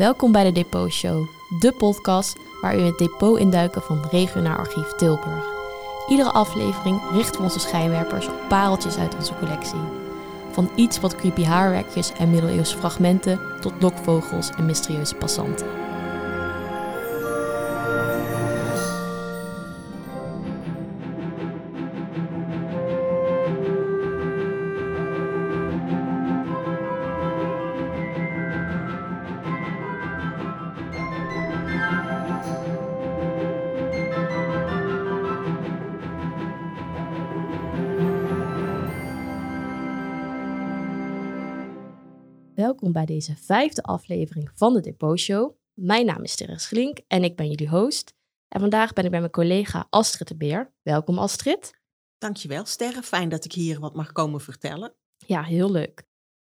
Welkom bij de Depot Show, de podcast waar u het depot induiken van Regionaal Archief Tilburg. Iedere aflevering richten we onze schijnwerpers op pareltjes uit onze collectie. Van iets wat creepy haarwerkjes en middeleeuwse fragmenten tot lokvogels en mysterieuze passanten. Bij deze vijfde aflevering van de Depot Show. Mijn naam is Teres Glink en ik ben jullie host. En vandaag ben ik bij mijn collega Astrid de Beer. Welkom Astrid. Dankjewel Sterre, fijn dat ik hier wat mag komen vertellen. Ja, heel leuk.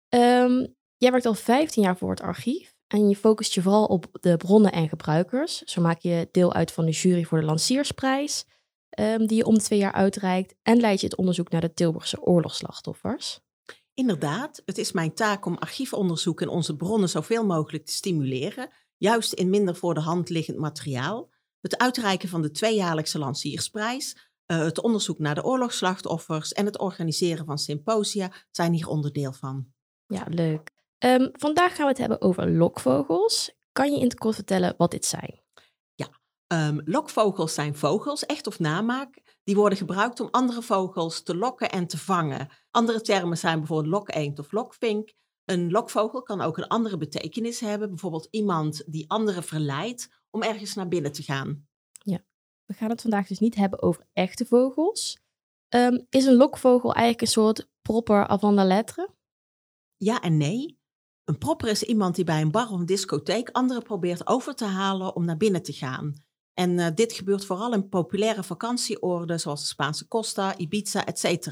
Ehm, jij werkt al 15 jaar voor het archief en je focust je vooral op de bronnen en gebruikers. Zo maak je deel uit van de jury voor de Lanciersprijs, ehm, die je om twee jaar uitreikt. En leid je het onderzoek naar de Tilburgse oorlogsslachtoffers. Inderdaad, het is mijn taak om archiefonderzoek en onze bronnen zoveel mogelijk te stimuleren, juist in minder voor de hand liggend materiaal. Het uitreiken van de tweejaarlijkse Lanciersprijs, uh, het onderzoek naar de oorlogsslachtoffers en het organiseren van symposia zijn hier onderdeel van. Ja, leuk. Um, vandaag gaan we het hebben over lokvogels. Kan je in het kort vertellen wat dit zijn? Um, lokvogels zijn vogels, echt of namaak, die worden gebruikt om andere vogels te lokken en te vangen. Andere termen zijn bijvoorbeeld lokeend of lokvink. Een lokvogel kan ook een andere betekenis hebben. Bijvoorbeeld iemand die anderen verleidt om ergens naar binnen te gaan. Ja, we gaan het vandaag dus niet hebben over echte vogels. Um, is een lokvogel eigenlijk een soort propper avant la lettre? Ja en nee. Een propper is iemand die bij een bar of een discotheek anderen probeert over te halen om naar binnen te gaan. En uh, dit gebeurt vooral in populaire vakantieoorden zoals de Spaanse Costa, Ibiza, etc.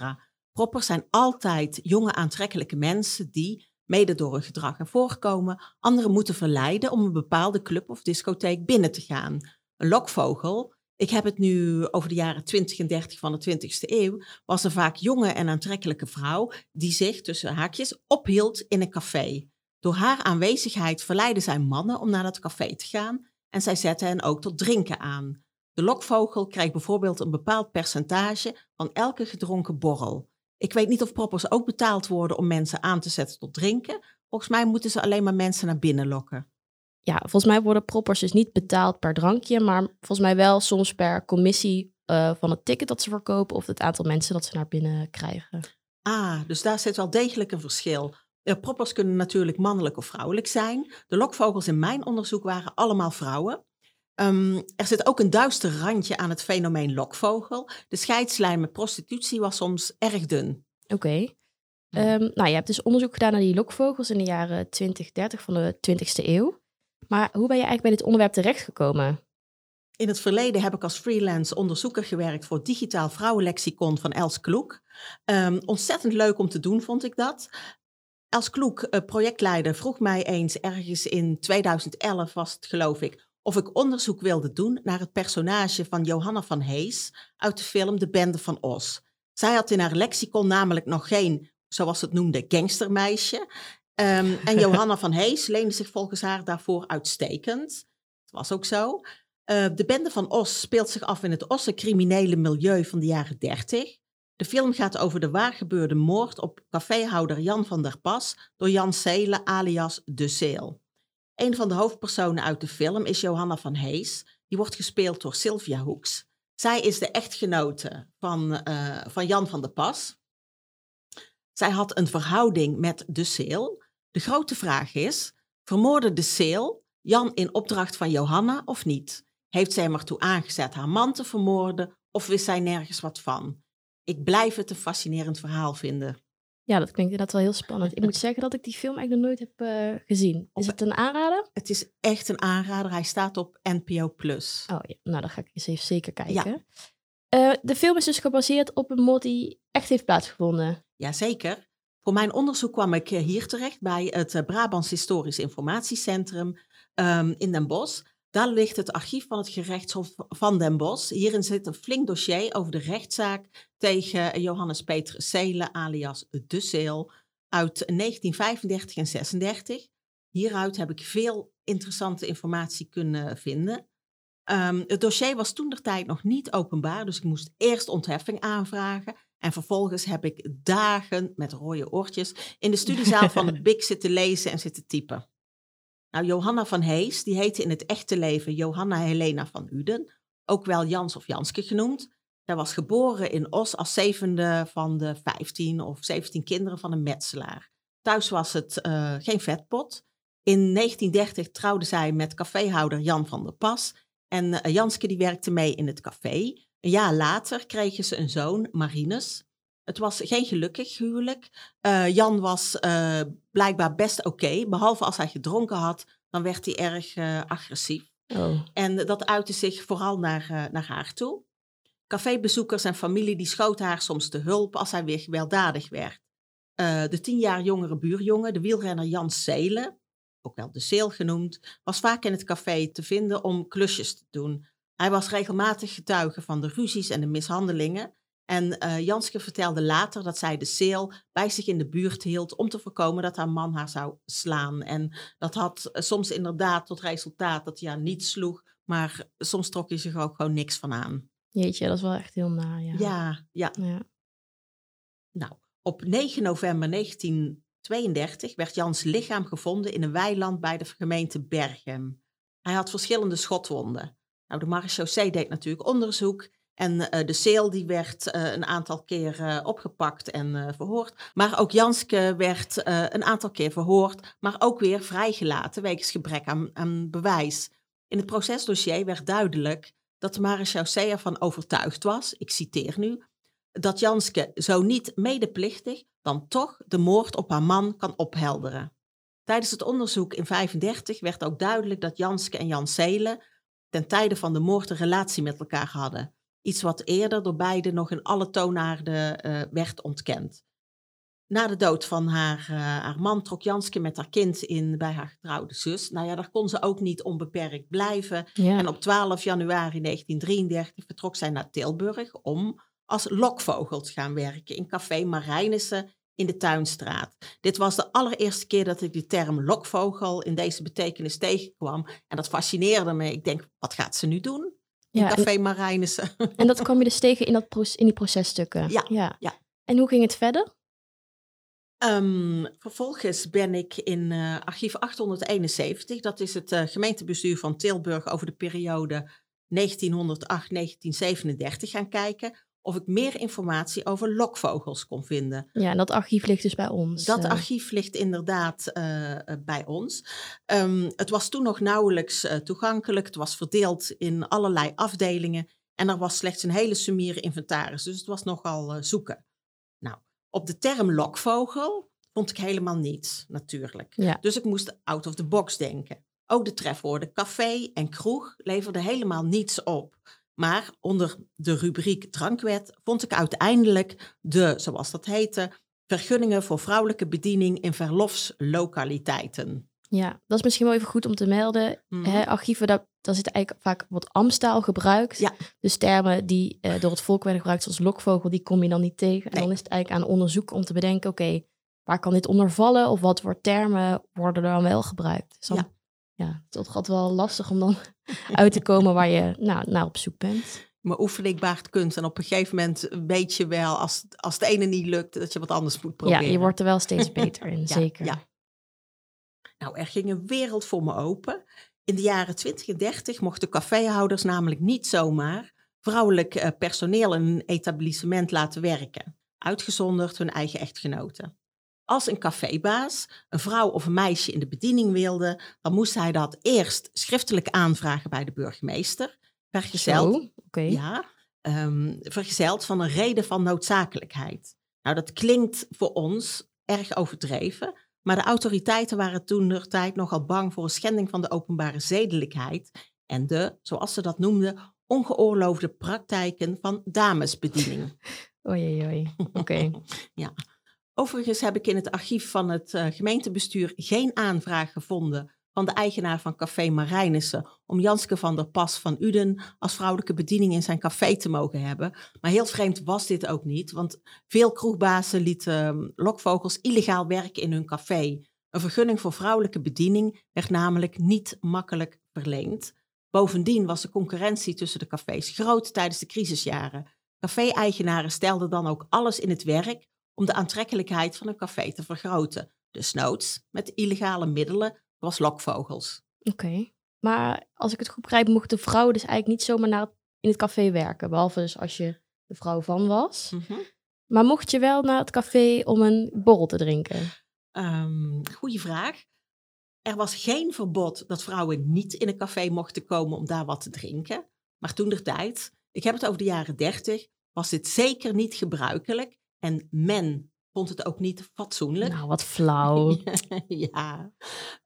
Proppers zijn altijd jonge aantrekkelijke mensen die, mede door hun gedrag en voorkomen, anderen moeten verleiden om een bepaalde club of discotheek binnen te gaan. Een lokvogel, ik heb het nu over de jaren 20 en 30 van de 20e eeuw, was een vaak jonge en aantrekkelijke vrouw die zich, tussen haakjes, ophield in een café. Door haar aanwezigheid verleidde zij mannen om naar dat café te gaan en zij zetten hen ook tot drinken aan. De lokvogel krijgt bijvoorbeeld een bepaald percentage van elke gedronken borrel. Ik weet niet of proppers ook betaald worden om mensen aan te zetten tot drinken. Volgens mij moeten ze alleen maar mensen naar binnen lokken. Ja, volgens mij worden proppers dus niet betaald per drankje, maar volgens mij wel soms per commissie uh, van het ticket dat ze verkopen of het aantal mensen dat ze naar binnen krijgen. Ah, dus daar zit wel degelijk een verschil. De proppers kunnen natuurlijk mannelijk of vrouwelijk zijn. De lokvogels in mijn onderzoek waren allemaal vrouwen. Um, er zit ook een duister randje aan het fenomeen lokvogel. De scheidslijn met prostitutie was soms erg dun. Oké. Okay. Um, nou, je hebt dus onderzoek gedaan naar die lokvogels in de jaren 20, 30 van de 20e eeuw. Maar hoe ben je eigenlijk bij dit onderwerp terechtgekomen? In het verleden heb ik als freelance onderzoeker gewerkt voor Digitaal Vrouwenlexicon van Els Kloek. Um, ontzettend leuk om te doen, vond ik dat. Els Kloek, eh, projectleider, vroeg mij eens ergens in 2011 was het geloof ik, of ik onderzoek wilde doen naar het personage van Johanna van Hees uit de film De Bende van Os. Zij had in haar lexicon namelijk nog geen, zoals het noemde, gangstermeisje. Um, en Johanna van Hees leende zich volgens haar daarvoor uitstekend. Dat was ook zo. Uh, de Bende van Os speelt zich af in het Osse criminele milieu van de jaren 30. De film gaat over de waargebeurde moord op caféhouder Jan van der Pas door Jan Seelen alias De Seel. Een van de hoofdpersonen uit de film is Johanna van Hees. Die wordt gespeeld door Sylvia Hoeks. Zij is de echtgenote van, uh, van Jan van der Pas. Zij had een verhouding met De Seel. De grote vraag is, vermoordde De Seel Jan in opdracht van Johanna of niet? Heeft zij hem ertoe aangezet haar man te vermoorden of wist zij nergens wat van? Ik blijf het een fascinerend verhaal vinden. Ja, dat klinkt inderdaad wel heel spannend. Ik moet zeggen dat ik die film eigenlijk nog nooit heb uh, gezien. Is het een aanrader? Het is echt een aanrader. Hij staat op NPO+. Plus. Oh ja, nou dan ga ik eens even zeker kijken. Ja. Uh, de film is dus gebaseerd op een moord die echt heeft plaatsgevonden. Jazeker. Voor mijn onderzoek kwam ik eh, hier terecht bij het Brabants Historisch Informatiecentrum um, in Den Bosch. Daar ligt het archief van het gerechtshof van Den Bosch. Hierin zit een flink dossier over de rechtszaak tegen Johannes Petrus Seelen alias De Seel uit 1935 en 36. Hieruit heb ik veel interessante informatie kunnen vinden. Ehm, het dossier was toen de tijd nog niet openbaar, dus ik moest eerst ontheffing aanvragen. En vervolgens heb ik dagen met rode oortjes in de studiezaal van het BIC zitten lezen en zitten typen. Nou, Johanna van Hees, die heette in het echte leven Johanna Helena van Uden, ook wel Jans of Janske genoemd. Zij was geboren in Os als zevende van de 15 of 17 kinderen van een metselaar. Thuis was het uh, geen vetpot. In 1930 trouwde zij met caféhouder Jan van der Pas. En uh, Janske die werkte mee in het café. Een jaar later kregen ze een zoon, Marinus. Het was geen gelukkig huwelijk. Uh, Jan was blijkbaar best oké, behalve als hij gedronken had, dan werd hij erg agressief. Oh. En dat uitte zich vooral naar, naar haar toe. Cafébezoekers en familie die schoten haar soms te hulp als hij weer gewelddadig werd. De tien jaar jongere buurjongen, de wielrenner Jan Seelen, ook wel de Seel genoemd, was vaak in het café te vinden om klusjes te doen. Hij was regelmatig getuige van de ruzies en de mishandelingen. En uh, Janske vertelde later dat zij de Seel bij zich in de buurt hield om te voorkomen dat haar man haar zou slaan. En dat had uh, soms inderdaad tot resultaat dat hij haar niet sloeg, maar soms trok hij zich ook gewoon niks van aan. Jeetje, dat is wel echt heel na. Ja, ja. ja. ja. Nou, op 9 november 1932 werd Jans lichaam gevonden in een weiland bij de gemeente Berchem. Hij had verschillende schotwonden. Nou, de marechaussee deed natuurlijk onderzoek en uh, de Seel die werd uh, een aantal keer opgepakt en verhoord. Maar ook Janske werd een aantal keer verhoord, maar ook weer vrijgelaten wegens gebrek aan, aan bewijs. In het procesdossier werd duidelijk dat de marechaussee ervan overtuigd was, ik citeer nu, dat Janske zo niet medeplichtig dan toch de moord op haar man kan ophelderen. Tijdens het onderzoek in 1935 werd ook duidelijk dat Janske en Jan Seelen ten tijde van de moord een relatie met elkaar hadden. Iets wat eerder door beiden nog in alle toonaarden uh, werd ontkend. Na de dood van haar, uh, haar man trok Janske met haar kind in bij haar getrouwde zus. Nou ja, daar kon ze ook niet onbeperkt blijven. Ja. En op 12 januari 1933 vertrok zij naar Tilburg om als lokvogel te gaan werken in café Marijnissen in de Tuinstraat. Dit was de allereerste keer dat ik de term lokvogel in deze betekenis tegenkwam. En dat fascineerde me. Ik denk, wat gaat ze nu doen? In café Marijnissen. En dat kwam je dus tegen in, dat in die processtukken? Ja, ja. ja. En hoe ging het verder? Um, vervolgens ben ik in uh, archief 871, dat is het uh, gemeentebestuur van Tilburg over de periode 1908-1937 gaan kijken of ik meer informatie over lokvogels kon vinden. Ja, en dat archief ligt dus bij ons. Dat uh. archief ligt inderdaad bij ons. Um, het was toen nog nauwelijks toegankelijk. Het was verdeeld in allerlei afdelingen en er was slechts een hele summiere inventaris. Dus het was nogal zoeken. Nou, op de term lokvogel vond ik helemaal niets, natuurlijk. Dus ik moest out of the box denken. Ook de trefwoorden café en kroeg leverden helemaal niets op. Maar onder de rubriek drankwet vond ik uiteindelijk de, zoals dat heette, vergunningen voor vrouwelijke bediening in verlofslokaliteiten. Ja, dat is misschien wel even goed om te melden. Mm archieven, daar, daar zit eigenlijk vaak wat Amstaal gebruikt. Ja. Dus termen die uh, door het volk werden gebruikt, zoals lokvogel, die kom je dan niet tegen. En dan is het eigenlijk aan onderzoek om te bedenken, oké, waar kan dit onder vallen? Of wat voor termen worden er dan wel gebruikt? Dus dan, ja. Ja, het is altijd wel lastig om dan uit te komen waar je nou, naar op zoek bent. Maar oefening baart kunst. En op een gegeven moment weet je wel, als, als het ene niet lukt, dat je wat anders moet proberen. Ja, je wordt er wel steeds beter in, zeker. Ja. Nou, er ging een wereld voor me open. In de jaren 20 en 30 mochten caféhouders namelijk niet zomaar vrouwelijk eh, personeel in een etablissement laten werken, uitgezonderd hun eigen echtgenoten. Als een cafébaas een vrouw of een meisje in de bediening wilde, dan moest hij dat eerst schriftelijk aanvragen bij de burgemeester, vergezeld, okay. ja, um, vergezeld van een reden van noodzakelijkheid. Nou, dat klinkt voor ons erg overdreven, maar de autoriteiten waren toen de tijd nogal bang voor een schending van de openbare zedelijkheid en de, zoals ze dat noemden, ongeoorloofde praktijken van damesbediening. Oei, oei, oké. ja. Overigens heb ik in het archief van het uh, gemeentebestuur geen aanvraag gevonden van de eigenaar van Café Marijnissen om Janske van der Pas van Uden als vrouwelijke bediening in zijn café te mogen hebben. Maar heel vreemd was dit ook niet, want veel kroegbazen lieten um, lokvogels illegaal werken in hun café. Een vergunning voor vrouwelijke bediening werd namelijk niet makkelijk verleend. Bovendien was de concurrentie tussen de cafés groot tijdens de crisisjaren. Café-eigenaren stelden dan ook alles in het werk om de aantrekkelijkheid van een café te vergroten. Dus noods met illegale middelen, zoals lokvogels. Oké. Maar als ik het goed begrijp, mochten vrouwen dus eigenlijk niet zomaar naar in het café werken. Behalve dus als je de vrouw van was. Mhm. Maar mocht je wel naar het café om een borrel te drinken? Um, goeie vraag. Er was geen verbod dat vrouwen niet in een café mochten komen om daar wat te drinken. Maar toen de tijd, ik heb het over de jaren dertig, was dit zeker niet gebruikelijk. En men vond het ook niet fatsoenlijk. Nou, wat flauw. ja,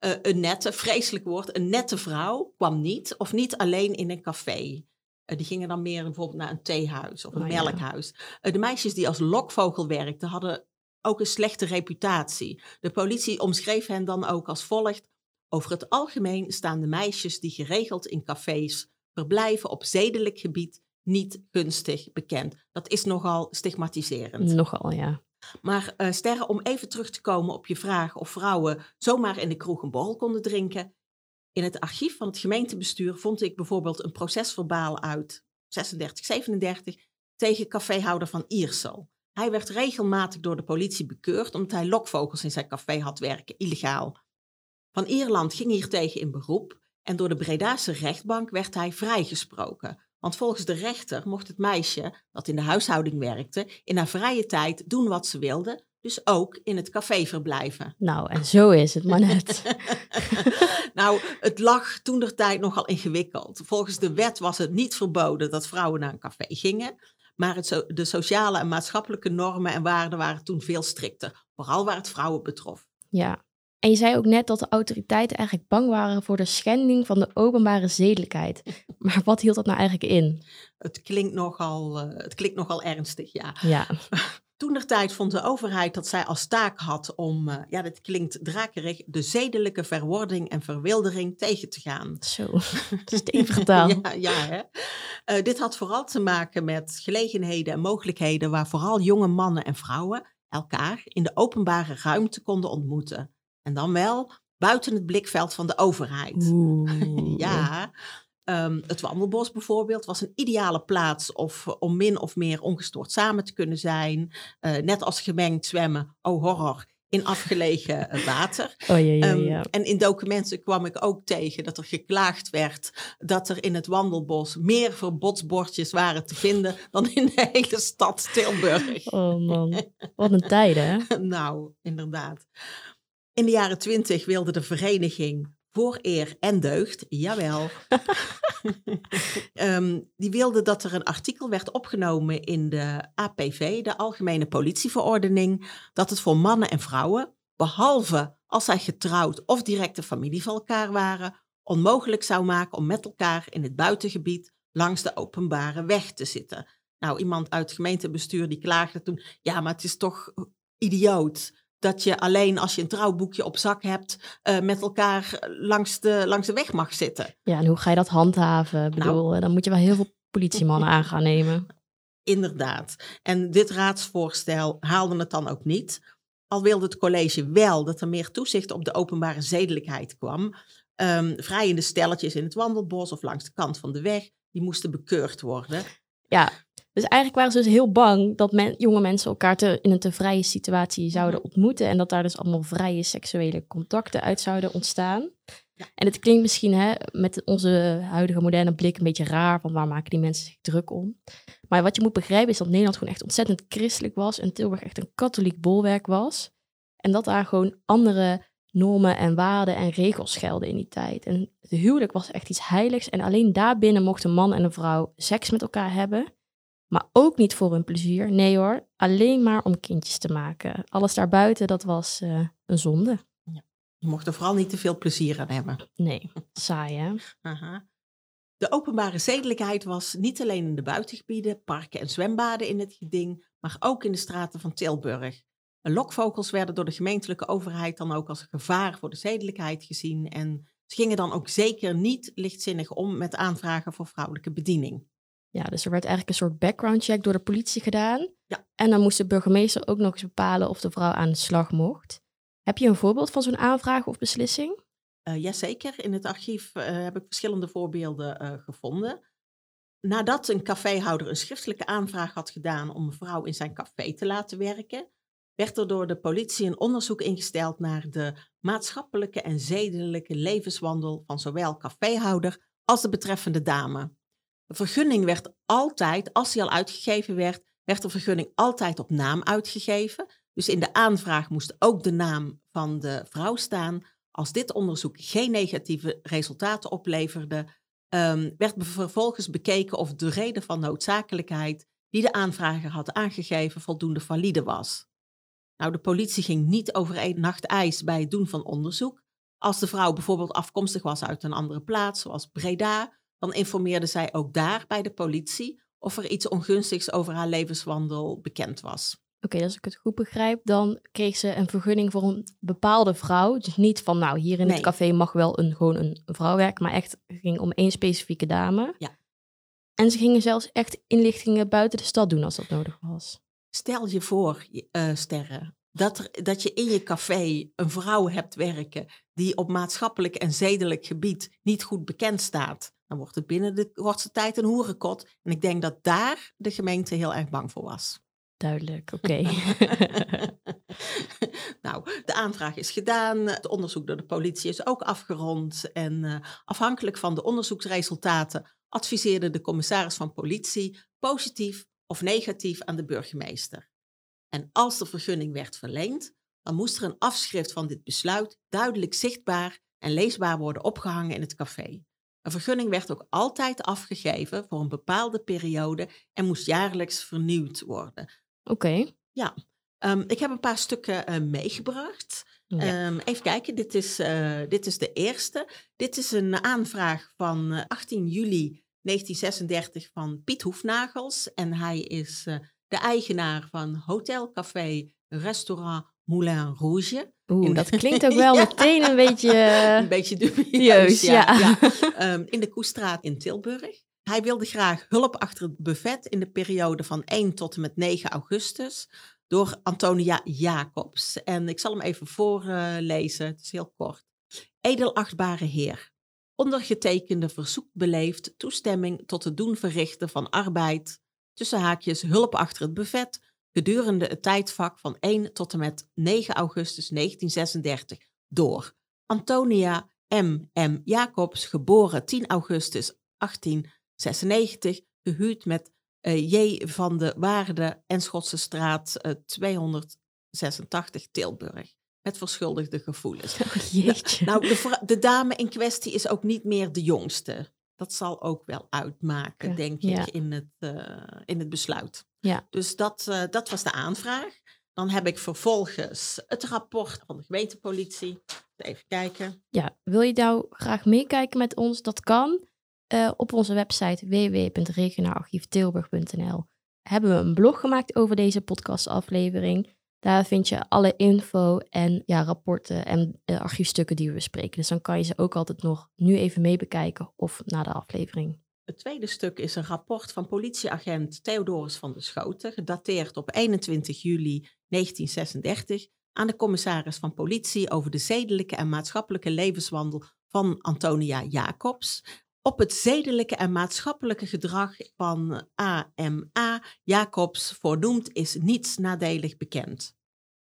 uh, een nette, vreselijk woord, een nette vrouw kwam niet of niet alleen in een café. Uh, die gingen dan meer bijvoorbeeld naar een theehuis of een Oh, ja. melkhuis. Uh, de meisjes die als lokvogel werkten hadden ook een slechte reputatie. De politie omschreef hen dan ook als volgt. Over het algemeen staan de meisjes die geregeld in cafés verblijven op zedelijk gebied niet gunstig bekend. Dat is nogal stigmatiserend. Nogal, ja. Maar uh, Sterre, om even terug te komen op je vraag of vrouwen zomaar in de kroeg een borrel konden drinken. In het archief van het gemeentebestuur vond ik bijvoorbeeld een procesverbaal uit 36, 37 tegen caféhouder van Iersel. Hij werd regelmatig door de politie bekeurd omdat hij lokvogels in zijn café had werken, illegaal. Van Ierland ging hier tegen in beroep en door de Bredaanse rechtbank werd hij vrijgesproken. Want volgens de rechter mocht het meisje dat in de huishouding werkte in haar vrije tijd doen wat ze wilde, dus ook in het café verblijven. Nou, en zo is het maar net. nou, het lag toen der tijd nogal ingewikkeld. Volgens de wet was het niet verboden dat vrouwen naar een café gingen. Maar het so de sociale en maatschappelijke normen en waarden waren toen veel strikter. Vooral waar het vrouwen betrof. Ja, en je zei ook net dat de autoriteiten eigenlijk bang waren voor de schending van de openbare zedelijkheid. Maar wat hield dat nou eigenlijk in? Het klinkt nogal, uh, het klinkt nogal ernstig, ja. Ja. Toen der tijd vond de overheid dat zij als taak had om, uh, ja, dit klinkt drakerig, de zedelijke verwording en verwildering tegen te gaan. Zo, stevige taal. ja, ja hè? Uh, dit had vooral te maken met gelegenheden en mogelijkheden waar vooral jonge mannen en vrouwen elkaar in de openbare ruimte konden ontmoeten. En dan wel buiten het blikveld van de overheid. Oeh. ja, um, het wandelbos bijvoorbeeld was een ideale plaats of, om min of meer ongestoord samen te kunnen zijn. Uh, net als gemengd zwemmen, oh horror, in afgelegen water. Oh, ja, ja, ja. Um, en in documenten kwam ik ook tegen dat er geklaagd werd dat er in het wandelbos meer verbodsbordjes waren te vinden dan in de hele stad Tilburg. Oh man, wat een tijden hè? nou, inderdaad. In de jaren twintig wilde de vereniging voor eer en deugd, jawel, um, die wilde dat er een artikel werd opgenomen in de APV, de Algemene Politieverordening, dat het voor mannen en vrouwen, behalve als zij getrouwd of directe familie van elkaar waren, onmogelijk zou maken om met elkaar in het buitengebied langs de openbare weg te zitten. Nou, iemand uit het gemeentebestuur die klaagde toen, ja, maar het is toch idioot dat je alleen als je een trouwboekje op zak hebt, uh, met elkaar langs de, langs de weg mag zitten. Ja, en hoe ga je dat handhaven? Ik bedoel, nou, dan moet je wel heel veel politiemannen aan gaan nemen. Inderdaad. En dit raadsvoorstel haalde het dan ook niet. Al wilde het college wel dat er meer toezicht op de openbare zedelijkheid kwam. Um, vrijende stelletjes in het wandelbos of langs de kant van de weg, die moesten bekeurd worden. Ja, dus eigenlijk waren ze dus heel bang dat men, jonge mensen elkaar te, in een te vrije situatie zouden ontmoeten. En dat daar dus allemaal vrije seksuele contacten uit zouden ontstaan. Ja. En het klinkt misschien hè, met onze huidige moderne blik een beetje raar. Van waar maken die mensen zich druk om? Maar wat je moet begrijpen is dat Nederland gewoon echt ontzettend christelijk was. En Tilburg echt een katholiek bolwerk was. En dat daar gewoon andere normen en waarden en regels gelden in die tijd. En het huwelijk was echt iets heiligs. En alleen daarbinnen mochten een man en een vrouw seks met elkaar hebben. Maar ook niet voor hun plezier. Nee hoor, alleen maar om kindjes te maken. Alles daarbuiten, dat was uh, een zonde. Ja. Je mocht er vooral niet te veel plezier aan hebben. Nee, saai hè? Aha. De openbare zedelijkheid was niet alleen in de buitengebieden, parken en zwembaden in het geding, maar ook in de straten van Tilburg. Lokvogels werden door de gemeentelijke overheid dan ook als gevaar voor de zedelijkheid gezien en ze gingen dan ook zeker niet lichtzinnig om met aanvragen voor vrouwelijke bediening. Ja, dus er werd eigenlijk een soort background check door de politie gedaan. Ja. En dan moest de burgemeester ook nog eens bepalen of de vrouw aan de slag mocht. Heb je een voorbeeld van zo'n aanvraag of beslissing? Uh, jazeker, in het archief uh, heb ik verschillende voorbeelden uh, gevonden. Nadat een caféhouder een schriftelijke aanvraag had gedaan om een vrouw in zijn café te laten werken, werd er door de politie een onderzoek ingesteld naar de maatschappelijke en zedelijke levenswandel van zowel caféhouder als de betreffende dame. De vergunning werd altijd, als die al uitgegeven werd, werd de vergunning altijd op naam uitgegeven. Dus in de aanvraag moest ook de naam van de vrouw staan. Als dit onderzoek geen negatieve resultaten opleverde, um, werd vervolgens bekeken of de reden van noodzakelijkheid die de aanvrager had aangegeven voldoende valide was. Nou, de politie ging niet over één nacht ijs bij het doen van onderzoek. Als de vrouw bijvoorbeeld afkomstig was uit een andere plaats, zoals Breda, dan informeerde zij ook daar bij de politie of er iets ongunstigs over haar levenswandel bekend was. Oké, als ik het goed begrijp, dan kreeg ze een vergunning voor een bepaalde vrouw. Dus niet van, nou, hier in het café mag wel een, gewoon een vrouw werken, maar echt ging om één specifieke dame. Ja. En ze gingen zelfs echt inlichtingen buiten de stad doen als dat nodig was. Stel je voor, uh, Sterren, dat, er, dat je in je café een vrouw hebt werken die op maatschappelijk en zedelijk gebied niet goed bekend staat. Dan wordt het binnen de kortste tijd een hoerenkot. En ik denk dat daar de gemeente heel erg bang voor was. Duidelijk, oké. nou, de aanvraag is gedaan. Het onderzoek door de politie is ook afgerond. En uh, afhankelijk van de onderzoeksresultaten adviseerde de commissaris van politie positief of negatief aan de burgemeester. En als de vergunning werd verleend, dan moest er een afschrift van dit besluit duidelijk zichtbaar en leesbaar worden opgehangen in het café. Een vergunning werd ook altijd afgegeven voor een bepaalde periode en moest jaarlijks vernieuwd worden. Oké. Ja, um, ik heb een paar stukken uh, meegebracht. Ja. Um, even kijken, dit is, uh, dit is de eerste. Dit is een aanvraag van 18 eh, juli 1936 van Piet Hoefnagels. En hij is de eigenaar van Hotel Café Restaurant Moulin Rouge. Oeh, dat klinkt ook wel meteen een beetje... een beetje dubieus, ja. ja. Um, in de Koestraat in Tilburg. Hij wilde graag hulp achter het buffet in de periode van 1 tot en met 9 augustus door Antonia Jacobs. En ik zal hem even voorlezen, het is heel kort. Edelachtbare heer, ondergetekende verzoekt beleefd toestemming tot het doen verrichten van arbeid, tussen haakjes hulp achter het buffet, gedurende het tijdvak van 1 tot en met 9 augustus 1936 door Antonia M. M. Jacobs, geboren 10 augustus 18 96, gehuurd met uh, J. van de Waarde en Schotse straat uh, 286 Tilburg. Met verschuldigde gevoelens. Oh, jeetje. Nou, de, de, dame in kwestie is ook niet meer de jongste. Dat zal ook wel uitmaken, denk ik, in het, uh, in het besluit. Ja. Dus dat, uh, dat was de aanvraag. Dan heb ik vervolgens het rapport van de gemeentepolitie. Even kijken. Ja, wil je nou graag meekijken met ons? Dat kan. Uh, op onze website www.regionaalarchieftilburg.nl hebben we een blog gemaakt over deze podcastaflevering. Daar vind je alle info en ja, rapporten en uh, archiefstukken die we bespreken. Dus dan kan je ze ook altijd nog nu even mee bekijken of na de aflevering. Het tweede stuk is een rapport van politieagent Theodorus van der Schoten, gedateerd op 21 juli 1936, aan de commissaris van politie over de zedelijke en maatschappelijke levenswandel van Antonia Jacobs op het zedelijke en maatschappelijke gedrag van AMA Jacobs voornoemd is niets nadelig bekend.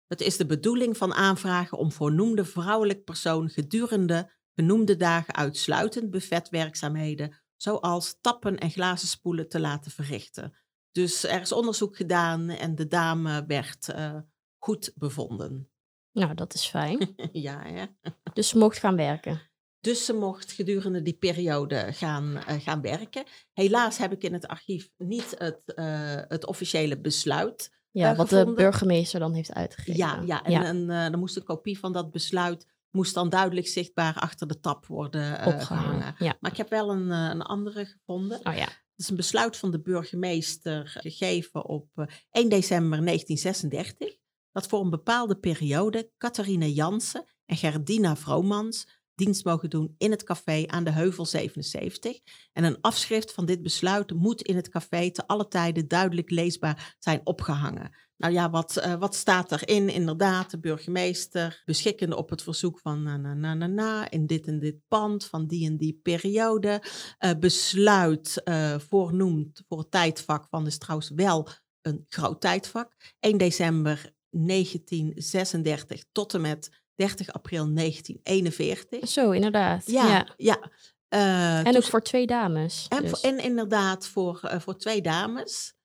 Het is de bedoeling van aanvragen om voornoemde vrouwelijk persoon gedurende genoemde dagen uitsluitend buffetwerkzaamheden, zoals tappen en glazen spoelen, te laten verrichten. Dus er is onderzoek gedaan en de dame werd uh, goed bevonden. Nou, dat is fijn. ja, hè? Dus ze mocht gaan werken. Dus ze mocht gedurende die periode gaan, uh, gaan werken. Helaas heb ik in het archief niet het, uh, het officiële besluit. Ja, wat gevonden. de burgemeester dan heeft uitgegeven. Ja, ja en, ja. en dan moest een kopie van dat besluit moest dan duidelijk zichtbaar achter de tap worden opgehangen. Ja. Maar ik heb wel een, een andere gevonden. Oh ja. Het is een besluit van de burgemeester gegeven op 1 december 1936. Dat voor een bepaalde periode Catharine Jansen en Gerdina Vromans dienst mogen doen in het café aan de Heuvel 77. En een afschrift van dit besluit moet in het café te alle tijden duidelijk leesbaar zijn opgehangen. Nou ja, wat, uh, wat staat erin? Inderdaad, de burgemeester beschikkende op het verzoek van na na na na na in dit en dit pand van die en die periode. Uh, besluit uh, voornoemt voor het tijdvak van, is trouwens wel een groot tijdvak. 1 december 1936 tot en met 30 april 1941. Zo, inderdaad. Ja, ja. ja. Uh, en ook voor twee dames. En, dus. en inderdaad voor, uh, voor twee dames.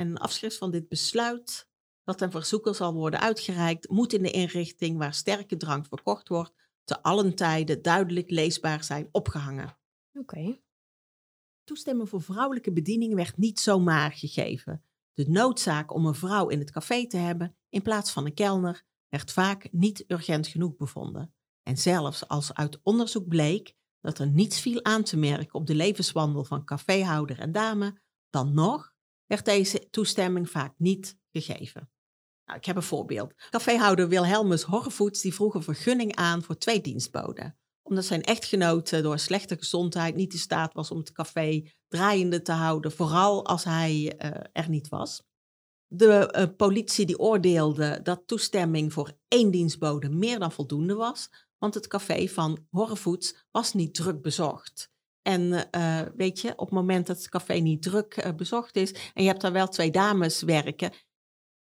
En een afschrift van dit besluit, dat ten verzoeker zal worden uitgereikt, moet in de inrichting waar sterke drank verkocht wordt, te allen tijden duidelijk leesbaar zijn opgehangen. Oké. Okay. Toestemming voor vrouwelijke bediening werd niet zomaar gegeven. De noodzaak om een vrouw in het café te hebben in plaats van een kelner werd vaak niet urgent genoeg bevonden. En zelfs als uit onderzoek bleek dat er niets viel aan te merken op de levenswandel van caféhouder en dame, dan nog werd deze toestemming vaak niet gegeven. Nou, ik heb een voorbeeld. Caféhouder Wilhelmus Horvoets die vroeg een vergunning aan voor twee dienstboden. Omdat zijn echtgenote door slechte gezondheid niet in staat was om het café draaiende te houden, vooral als hij uh, er niet was. De uh, politie die oordeelde dat toestemming voor één dienstbode meer dan voldoende was, want het café van Horrevoets was niet druk bezocht. En uh, weet je, op het moment dat het café niet druk uh, bezocht is en je hebt daar wel twee dames werken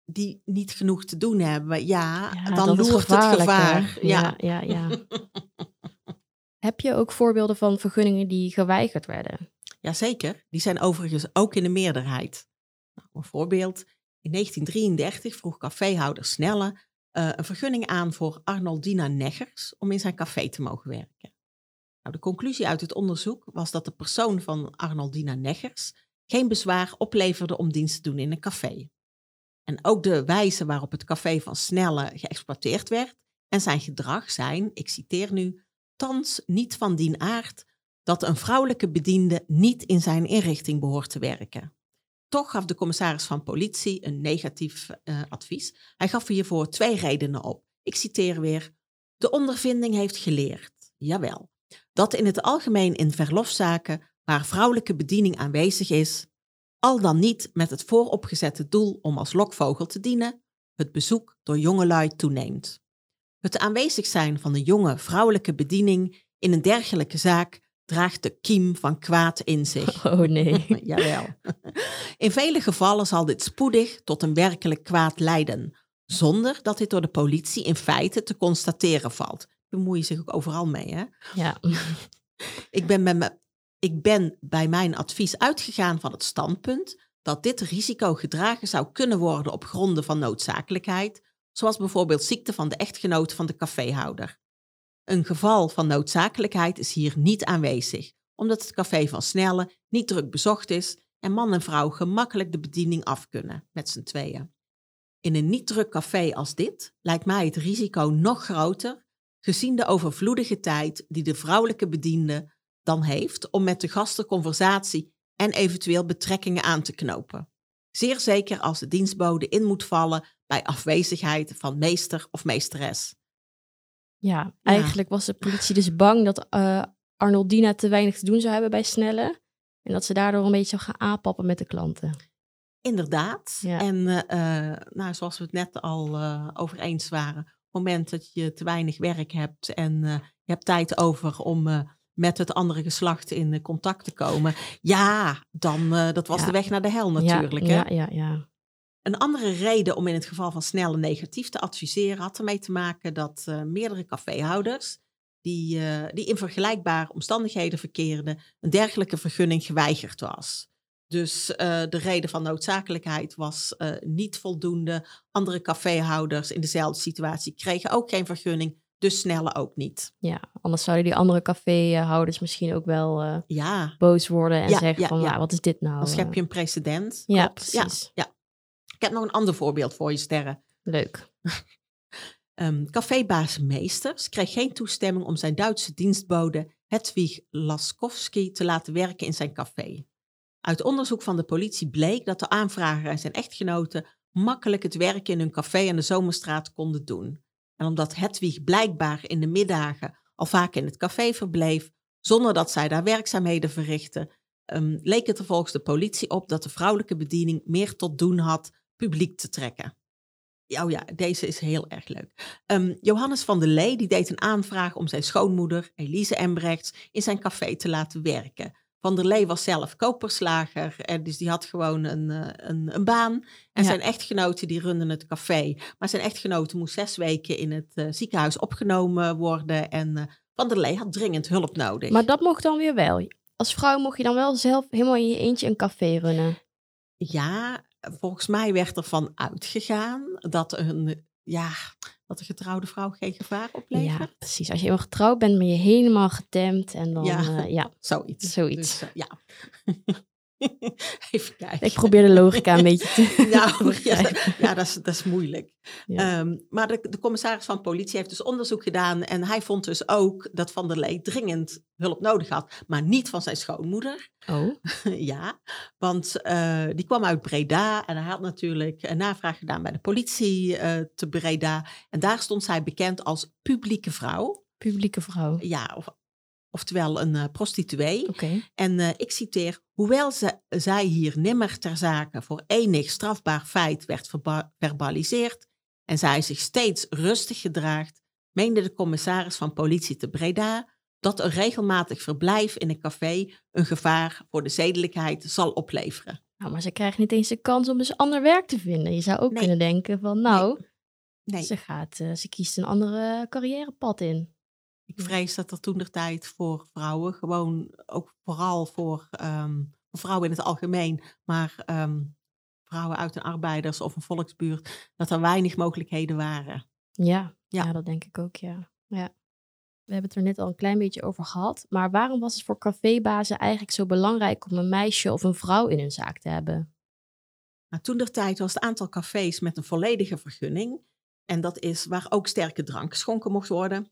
die niet genoeg te doen hebben, ja, ja dan loert het gevaar. Ja, ja, ja. ja. Heb je ook voorbeelden van vergunningen die geweigerd werden? Jazeker, die zijn overigens ook in de meerderheid. Nou, een voorbeeld, in 1933 vroeg caféhouder Snelle uh, een vergunning aan voor Arnoldina Neggers om in zijn café te mogen werken. Nou, de conclusie uit het onderzoek was dat de persoon van Arnoldina Neggers geen bezwaar opleverde om dienst te doen in een café. En ook de wijze waarop het café van Snelle geëxploiteerd werd en zijn gedrag zijn, ik citeer nu, thans niet van dien aard dat een vrouwelijke bediende niet in zijn inrichting behoort te werken. Toch gaf de commissaris van politie een negatief uh, advies. Hij gaf hiervoor twee redenen op. Ik citeer weer. De ondervinding heeft geleerd, jawel, dat in het algemeen in verlofzaken waar vrouwelijke bediening aanwezig is, al dan niet met het vooropgezette doel om als lokvogel te dienen, het bezoek door jongelui toeneemt. Het aanwezig zijn van een jonge vrouwelijke bediening in een dergelijke zaak draagt de kiem van kwaad in zich. Oh nee. Jawel. In vele gevallen zal dit spoedig tot een werkelijk kwaad leiden, zonder dat dit door de politie in feite te constateren valt. Bemoei je zich ook overal mee, hè? Ja. Ik ben, met me, ik ben bij mijn advies uitgegaan van het standpunt dat dit risico gedragen zou kunnen worden op gronden van noodzakelijkheid, zoals bijvoorbeeld ziekte van de echtgenoot van de caféhouder. Een geval van noodzakelijkheid is hier niet aanwezig, omdat het café van Snelle niet druk bezocht is en man en vrouw gemakkelijk de bediening af kunnen met z'n tweeën. In een niet druk café als dit lijkt mij het risico nog groter, gezien de overvloedige tijd die de vrouwelijke bediende dan heeft om met de gasten conversatie en eventueel betrekkingen aan te knopen. Zeer zeker als de dienstbode in moet vallen bij afwezigheid van meester of meesteres. Ja, eigenlijk was de politie dus bang dat uh, Arnoldina te weinig te doen zou hebben bij Snelle. En dat ze daardoor een beetje zou gaan aanpappen met de klanten. Inderdaad. En uh, nou, zoals we het net al uh, over eens waren, moment dat je te weinig werk hebt en je hebt tijd over om met het andere geslacht in contact te komen, ja, dan dat was de weg naar de hel natuurlijk. Ja, hè? ja, ja, ja. Een andere reden om in het geval van snelle negatief te adviseren had ermee te maken dat meerdere caféhouders die, die in vergelijkbare omstandigheden verkeerden, een dergelijke vergunning geweigerd was. Dus uh, de reden van noodzakelijkheid was niet voldoende. Andere caféhouders in dezelfde situatie kregen ook geen vergunning, dus snelle ook niet. Ja, anders zouden die andere caféhouders misschien ook wel ja. boos worden en zeggen ja, van, ja. Nou, wat is dit nou? Dan schep je een precedent. Ja, precies. Ja, ik heb nog een ander voorbeeld voor je, Sterren. Leuk. um, cafébaas Meesters kreeg geen toestemming om zijn Duitse dienstbode Hedwig Laskowski te laten werken in zijn café. Uit onderzoek van de politie bleek dat de aanvrager en zijn echtgenote makkelijk het werk in hun café aan de Zomerstraat konden doen. En omdat Hedwig blijkbaar in de middagen al vaak in het café verbleef, zonder dat zij daar werkzaamheden verrichtte, um, leek het er volgens de politie op dat de vrouwelijke bediening meer tot doen had publiek te trekken. Oh ja, deze is heel erg leuk. Um, Johannes van der Lee die deed een aanvraag om zijn schoonmoeder, Elise Embrechts, in zijn café te laten werken. Van der Lee was zelf koperslager, en dus die had gewoon een, uh, een, een, baan. En zijn echtgenoten die runden het café. Maar zijn echtgenote moest zes weken in het uh, ziekenhuis opgenomen worden. En uh, Van der Lee had dringend hulp nodig. Maar dat mocht dan weer wel. Als vrouw mocht je dan wel zelf helemaal in je eentje een café runnen. Ja, volgens mij werd er van uitgegaan dat een, ja, dat een getrouwde vrouw geen gevaar oplevert. Ja, precies. Als je helemaal getrouwd bent, ben je helemaal getemd en dan, ja, uh, ja. zoiets. zoiets. Dus, uh, ja. Even kijken. Ik probeer de logica een beetje te nou, ja, ja, dat, is, dat is moeilijk. Ja. Um, maar de, de, commissaris van politie heeft dus onderzoek gedaan en hij vond dus ook dat Van der Lee dringend hulp nodig had, maar niet van zijn schoonmoeder. Oh. ja, want uh, die kwam uit Breda en hij had natuurlijk een navraag gedaan bij de politie uh, te Breda en daar stond zij bekend als publieke vrouw. Publieke vrouw. Ja, of oftewel een uh, prostituee. Okay. En uh, ik citeer, hoewel ze, zij hier nimmer ter zake voor enig strafbaar feit werd verba verbaliseerd en zij zich steeds rustig gedraagt, meende de commissaris van politie te Breda dat een regelmatig verblijf in een café een gevaar voor de zedelijkheid zal opleveren. Nou, maar ze krijgt niet eens de kans om dus ander werk te vinden. Je zou ook nee. kunnen denken van, nou, nee. Nee. Ze, gaat, uh, ze kiest een andere carrièrepad in. Ik vrees dat er toen de tijd voor vrouwen, gewoon ook vooral voor, um, vrouwen in het algemeen, maar um, vrouwen uit een arbeiders- of een volksbuurt, dat er weinig mogelijkheden waren. Ja, ja. ja dat denk ik ook, ja. ja. We hebben het er net al een klein beetje over gehad, maar waarom was het voor cafébazen eigenlijk zo belangrijk om een meisje of een vrouw in hun zaak te hebben? Nou, toen de tijd was het aantal cafés met een volledige vergunning, en dat is waar ook sterke drank geschonken mocht worden,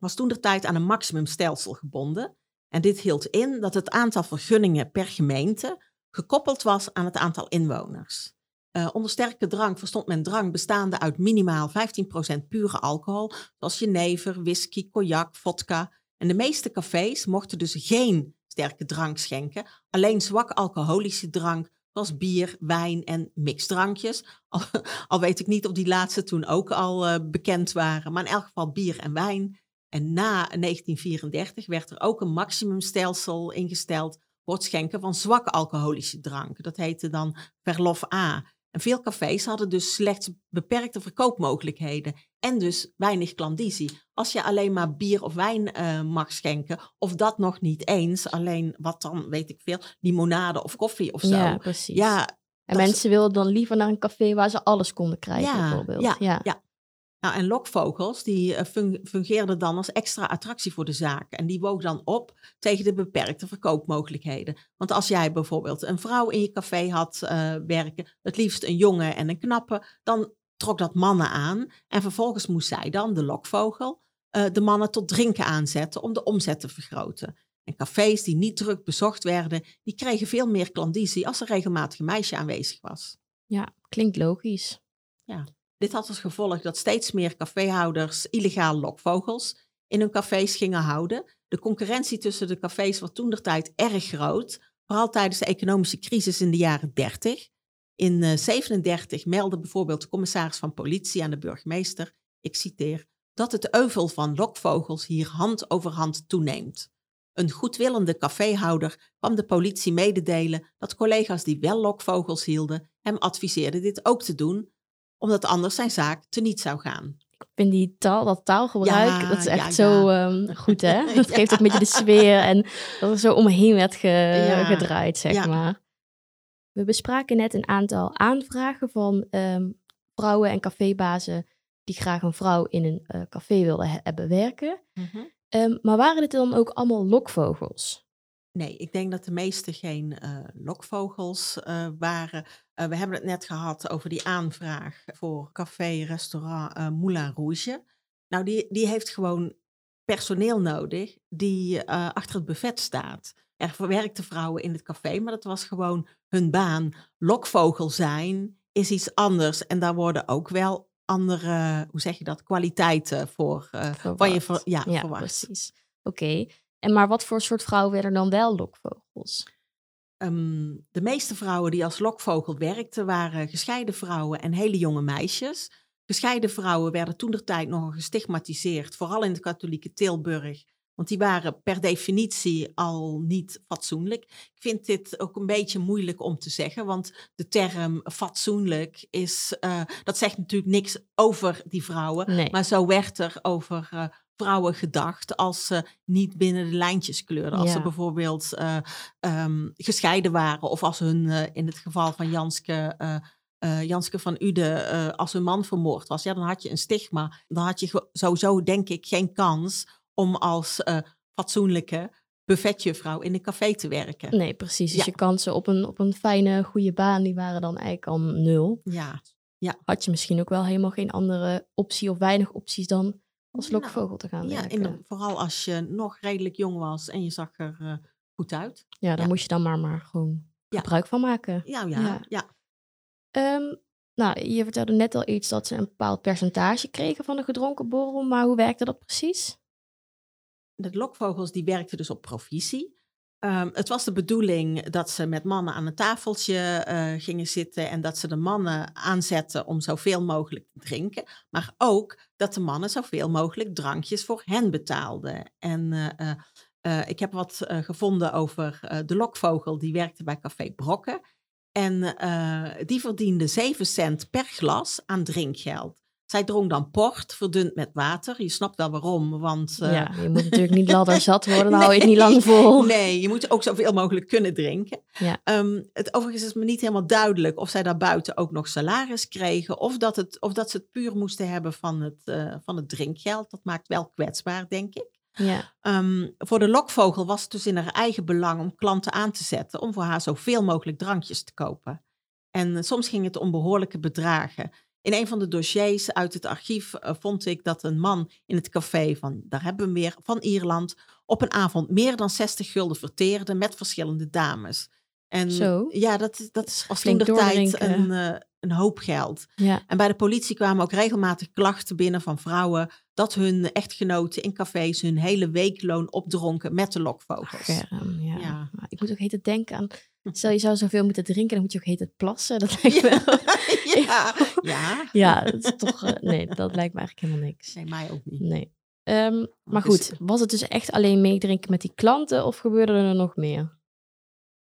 was toen de tijd aan een maximumstelsel gebonden. En dit hield in dat het aantal vergunningen per gemeente gekoppeld was aan het aantal inwoners. Uh, onder sterke drank verstond men drank bestaande uit minimaal 15% pure alcohol, zoals jenever, whisky, cognac, vodka. En de meeste cafés mochten dus geen sterke drank schenken, alleen zwak alcoholische drank, zoals bier, wijn en mixdrankjes. Al, al weet ik niet of die laatste toen ook al uh, bekend waren, maar in elk geval bier en wijn. En na 1934 werd er ook een maximumstelsel ingesteld voor het schenken van zwakke alcoholische drank. Dat heette dan verlof A. En veel cafés hadden dus slechts beperkte verkoopmogelijkheden en dus weinig klandizie. Als je alleen maar bier of wijn uh, mag schenken, of dat nog niet eens, alleen wat dan, weet ik veel, limonade of koffie of zo. Ja, precies. Ja, en mensen wilden dan liever naar een café waar ze alles konden krijgen, ja, bijvoorbeeld. Ja, ja. ja. Nou, en lokvogels die uh, fungeerden dan als extra attractie voor de zaak. En die woog dan op tegen de beperkte verkoopmogelijkheden. Want als jij bijvoorbeeld een vrouw in je café had uh, werken, het liefst een jongen en een knappe, dan trok dat mannen aan. En vervolgens moest zij dan, de lokvogel, uh, de mannen tot drinken aanzetten om de omzet te vergroten. En cafés die niet druk bezocht werden, die kregen veel meer klandizie als er regelmatig een meisje aanwezig was. Ja, klinkt logisch. Ja. Dit had als gevolg dat steeds meer caféhouders illegaal lokvogels in hun cafés gingen houden. De concurrentie tussen de cafés was toen de tijd erg groot, vooral tijdens de economische crisis in de jaren 30. In 1937 uh, meldde bijvoorbeeld de commissaris van politie aan de burgemeester, ik citeer, dat het euvel van lokvogels hier hand over hand toeneemt. Een goedwillende caféhouder kwam de politie mededelen dat collega's die wel lokvogels hielden hem adviseerden dit ook te doen, omdat anders zijn zaak teniet zou gaan. Ik vind die taal, dat taalgebruik, ja, dat is echt ja, zo. Um, goed, hè? Dat geeft ook een beetje de sfeer en dat er zo omheen werd ge, gedraaid, zeg maar. We bespraken net een aantal aanvragen van um, vrouwen en cafébazen die graag een vrouw in een uh, café wilden hebben werken. Mm -hmm. um, maar waren dit dan ook allemaal lokvogels? Nee, ik denk dat de meeste geen uh, lokvogels uh, waren. Uh, we hebben het net gehad over die aanvraag voor café, restaurant Moulin Rouge. Nou, die, die heeft gewoon personeel nodig die achter het buffet staat. Er verwerkten vrouwen in het café, maar dat was gewoon hun baan. Lokvogel zijn is iets anders en daar worden ook wel andere, hoe zeg je dat, kwaliteiten voor, waar je ver, ja, ja, verwacht. precies. Oké, en maar wat voor soort vrouwen werden dan wel lokvogels? Um, de meeste vrouwen die als lokvogel werkten waren gescheiden vrouwen en hele jonge meisjes. Gescheiden vrouwen werden toen de tijd nogal gestigmatiseerd, vooral in de katholieke Tilburg. Want die waren per definitie al niet fatsoenlijk. Ik vind dit ook een beetje moeilijk om te zeggen, want de term fatsoenlijk is, uh, dat zegt natuurlijk niks over die vrouwen. Nee. Maar zo werd er over uh, vrouwen gedacht als ze niet binnen de lijntjes kleurden. Als Ja. ze bijvoorbeeld uh, um, gescheiden waren of als hun, uh, in het geval van Janske, uh, Janske van Uden, als hun man vermoord was. Ja, dan had je een stigma. Dan had je sowieso, denk ik, geen kans om als fatsoenlijke buffetjuffrouw in een café te werken. Nee, precies. Dus Ja. je kansen op een, op een fijne, goede baan, die waren dan eigenlijk al nul. Ja, Had je misschien ook wel helemaal geen andere optie of weinig opties dan als Nou, lokvogel te gaan ja werken. de- vooral als je nog redelijk jong was en je zag er eh, goed uit. Ja, ja. moest je dan maar, maar gewoon Ja. gebruik van maken. Ja, ja, Ja. ja. Ehm, nou, je vertelde net al iets dat ze een bepaald percentage kregen van de gedronken borrel, maar hoe werkte dat precies? De lokvogels die werkten dus op provisie. Ehm, het was de bedoeling dat ze met mannen aan een tafeltje eh, gingen zitten en dat ze de mannen aanzetten om zoveel mogelijk te drinken. Maar ook dat de mannen zoveel mogelijk drankjes voor hen betaalden. En eh, eh, ik heb wat gevonden over de lokvogel die werkte bij Café Brokken. En die verdiende 7 cent per glas aan drinkgeld. Zij dronk dan port, verdund met water. Je snapt wel waarom, want... eh, ja, je moet natuurlijk niet ladder zat worden, dan hou je het niet lang vol. Nee, je moet ook zoveel mogelijk kunnen drinken. Ja. Ehm, het, overigens is me niet helemaal duidelijk of zij daarbuiten ook nog salaris kregen. Of dat, het, of dat ze het puur moesten hebben van het, eh, van het drinkgeld. Dat maakt wel kwetsbaar, denk ik. Ja, Ehm, voor de lokvogel was het dus in haar eigen belang om klanten aan te zetten. Om voor haar zoveel mogelijk drankjes te kopen. En eh, soms ging het om behoorlijke bedragen. In een van de dossiers uit het archief eh, vond ik dat een man in het café van, daar hebben we hem weer, van Ierland, op een avond meer dan 60 gulden verteerde met verschillende dames. En Zo. ja, dat, dat toen de tijd een, eh, een hoop geld. ja. En bij de politie kwamen ook regelmatig klachten binnen van vrouwen dat hun echtgenoten in cafés hun hele weekloon opdronken met de lokvogels. Scherm, ja. Ja. Maar Ik moet ook heet het denken aan, stel je zou zoveel moeten drinken, dan moet je ook heet het plassen. Dat lijkt me ja, ja. Ja, dat is toch, eh, nee, dat lijkt me eigenlijk helemaal niks. Nee, mij ook niet. Nee. Ehm, maar Dus- goed, was het dus echt alleen meedrinken met die klanten of gebeurde er nog meer?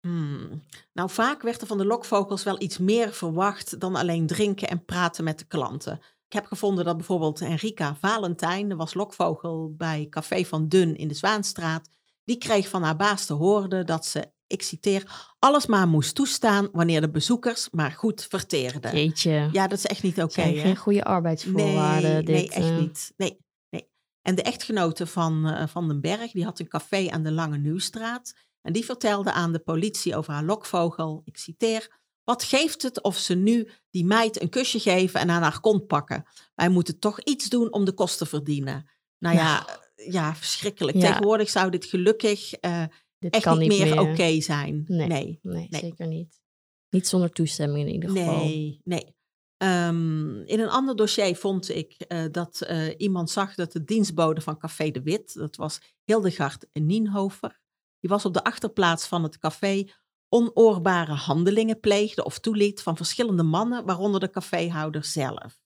Hmm. Nou, vaak werd er van de lokvogels wel iets meer verwacht dan alleen drinken en praten met de klanten. Ik heb gevonden dat bijvoorbeeld Enrika Valentijn, dat was lokvogel bij Café van Dun in de Zwaanstraat, die kreeg van haar baas te horen dat ze, ik citeer, alles maar moest toestaan wanneer de bezoekers maar goed verteerden. Jeetje, Ja, dat is echt niet oké. geen goede arbeidsvoorwaarden. Nee, dit, nee echt eh. niet. Nee, nee. En de echtgenote van eh, Van den Berg, die had een café aan de Lange Nieuwstraat. En die vertelde aan de politie over haar lokvogel, ik citeer, wat geeft het of ze nu die meid een kusje geven en aan haar kont pakken? Wij moeten toch iets doen om de kosten te verdienen. Nou ja, eh, ja verschrikkelijk. Ja. Tegenwoordig zou dit gelukkig eh, Dit echt kan niet meer meer. oké zijn. Nee. nee. Nee, Nee. zeker niet. Niet zonder toestemming in ieder geval. Nee, nee. Ehm, in een ander dossier vond ik eh, dat eh, iemand zag dat de dienstbode van Café de Wit, dat was Hildegard Nienhofer, die was op de achterplaats van het café onoorbare handelingen pleegde of toeliet van verschillende mannen, waaronder de caféhouder zelf.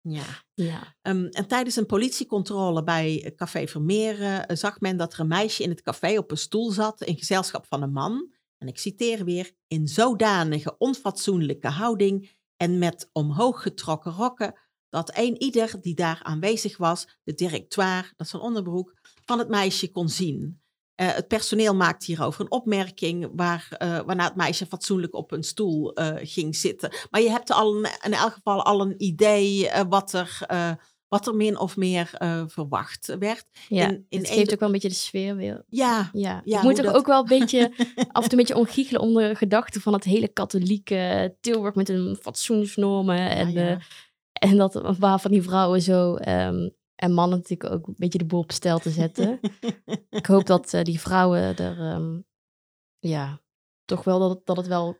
Ja. Ja, Ehm, en tijdens een politiecontrole bij Café Vermeer eh, zag men dat er een meisje in het café op een stoel zat in gezelschap van een man. En ik citeer weer, in zodanige onfatsoenlijke houding en met omhoog getrokken rokken, dat een ieder die daar aanwezig was, de directoire, dat is een onderbroek, van het meisje kon zien. Eh, het personeel maakte hierover een opmerking waar, eh, waarna het meisje fatsoenlijk op een stoel eh, ging zitten. Maar je hebt al een- in elk geval al een idee wat, er, wat er min of meer verwacht werd. ja. In- in het een- geeft ook wel een beetje de sfeer weer. Ja, Ja, Ja, ik moet toch dat- ook wel een beetje af en toe een beetje omgiechelen onder de gedachte van het hele katholieke Tilburg met hun fatsoensnormen en, ja, ja. en dat waar van die vrouwen zo ehm, en mannen natuurlijk ook een beetje de boel op stel te zetten. ik hoop dat eh, die vrouwen er ehm, ja toch wel dat het, dat het wel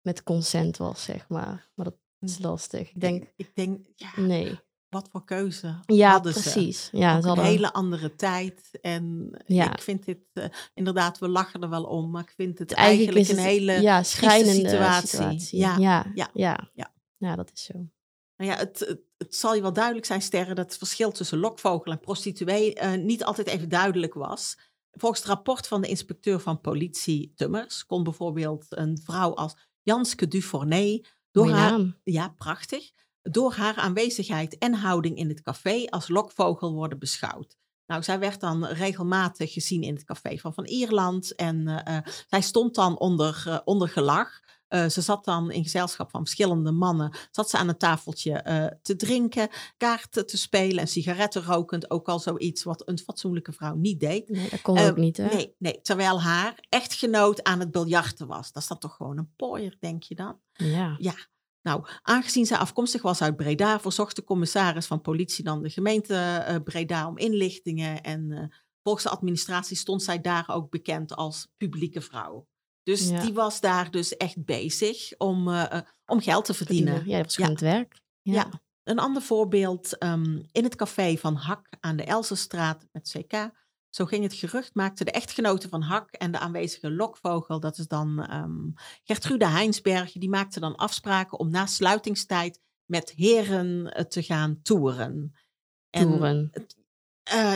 met consent was zeg maar, maar dat is lastig. Ik denk, Ik denk, ja, nee. wat voor keuze Ja, hadden ze? precies. Ja, Ook ze een hadden- hele andere tijd. En Ja. ik vind dit, eh, inderdaad, we lachen er wel om, maar ik vind het eigenlijk, eigenlijk, is een hele... ja, schrijnende situatie. situatie. Ja, ja, ja, ja. Ja, dat is zo. Nou ja, het, het, het zal je wel duidelijk zijn, Sterren, dat het verschil tussen lokvogel en prostituee eh, niet altijd even duidelijk was. Volgens het rapport van de inspecteur van politie Tummers kon bijvoorbeeld een vrouw als Janske Dufournet door haar naam. Ja, prachtig. Door haar aanwezigheid en houding in het café als lokvogel worden beschouwd. Nou, zij werd dan regelmatig gezien in het café van Van Ierland. En eh, eh, zij stond dan onder, onder gelag. Eh, ze zat dan in gezelschap van verschillende mannen. Zat ze aan een tafeltje eh, te drinken, kaarten te spelen en sigaretten rokend. Ook al zoiets wat een fatsoenlijke vrouw niet deed. Nee, dat kon Ehm, ook niet, hè? Nee, nee, terwijl haar echtgenoot aan het biljarten was. Dat is dan toch gewoon een pooier, denk je dan? Ja. Ja, nou, aangezien zij afkomstig was uit Breda, verzocht de commissaris van politie dan de gemeente eh, Breda om inlichtingen. En volgens de administratie stond zij daar ook bekend als publieke vrouw. Dus Ja. die was daar dus echt bezig om, eh, eh, om geld te verdienen. Ja, dat was Ja. gewoon het werk. Ja. Ja. Een ander voorbeeld, ehm, in het café van Hak aan de Elsenstraat met CK. Zo ging het gerucht, maakte de echtgenote van Hak en de aanwezige lokvogel, dat is dan ehm, Gertrude Heinsberg, die maakte dan afspraken om na sluitingstijd met heren eh, te gaan toeren. En, Toeren. Eh,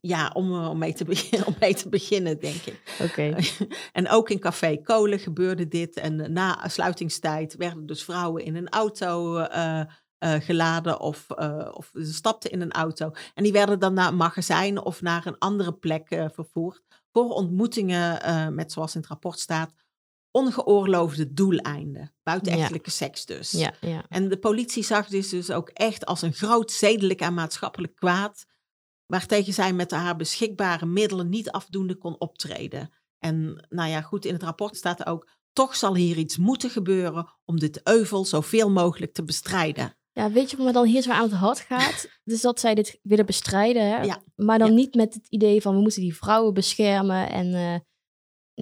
ja, om, eh, om, mee te beginnen, om mee te beginnen, denk ik. Oké. En ook in Café Kolen gebeurde dit. En eh, na sluitingstijd werden dus vrouwen in een auto geladen of, of ze stapten in een auto. En die werden dan naar een magazijn of naar een andere plek vervoerd. Voor ontmoetingen met, zoals in het rapport staat, ongeoorloofde doeleinden. Buitenechtelijke seks dus. Ja, ja. En de politie zag dit dus ook echt als een groot zedelijk en maatschappelijk kwaad, waartegen zij met haar beschikbare middelen niet afdoende kon optreden. En nou ja, goed, in het rapport staat ook, toch zal hier iets moeten gebeuren om dit euvel zoveel mogelijk te bestrijden. Ja, weet je wat me dan hier zo aan het hart gaat? Dus dat zij dit willen bestrijden, hè? Ja. maar dan Ja. niet met het idee van we moeten die vrouwen beschermen. En eh,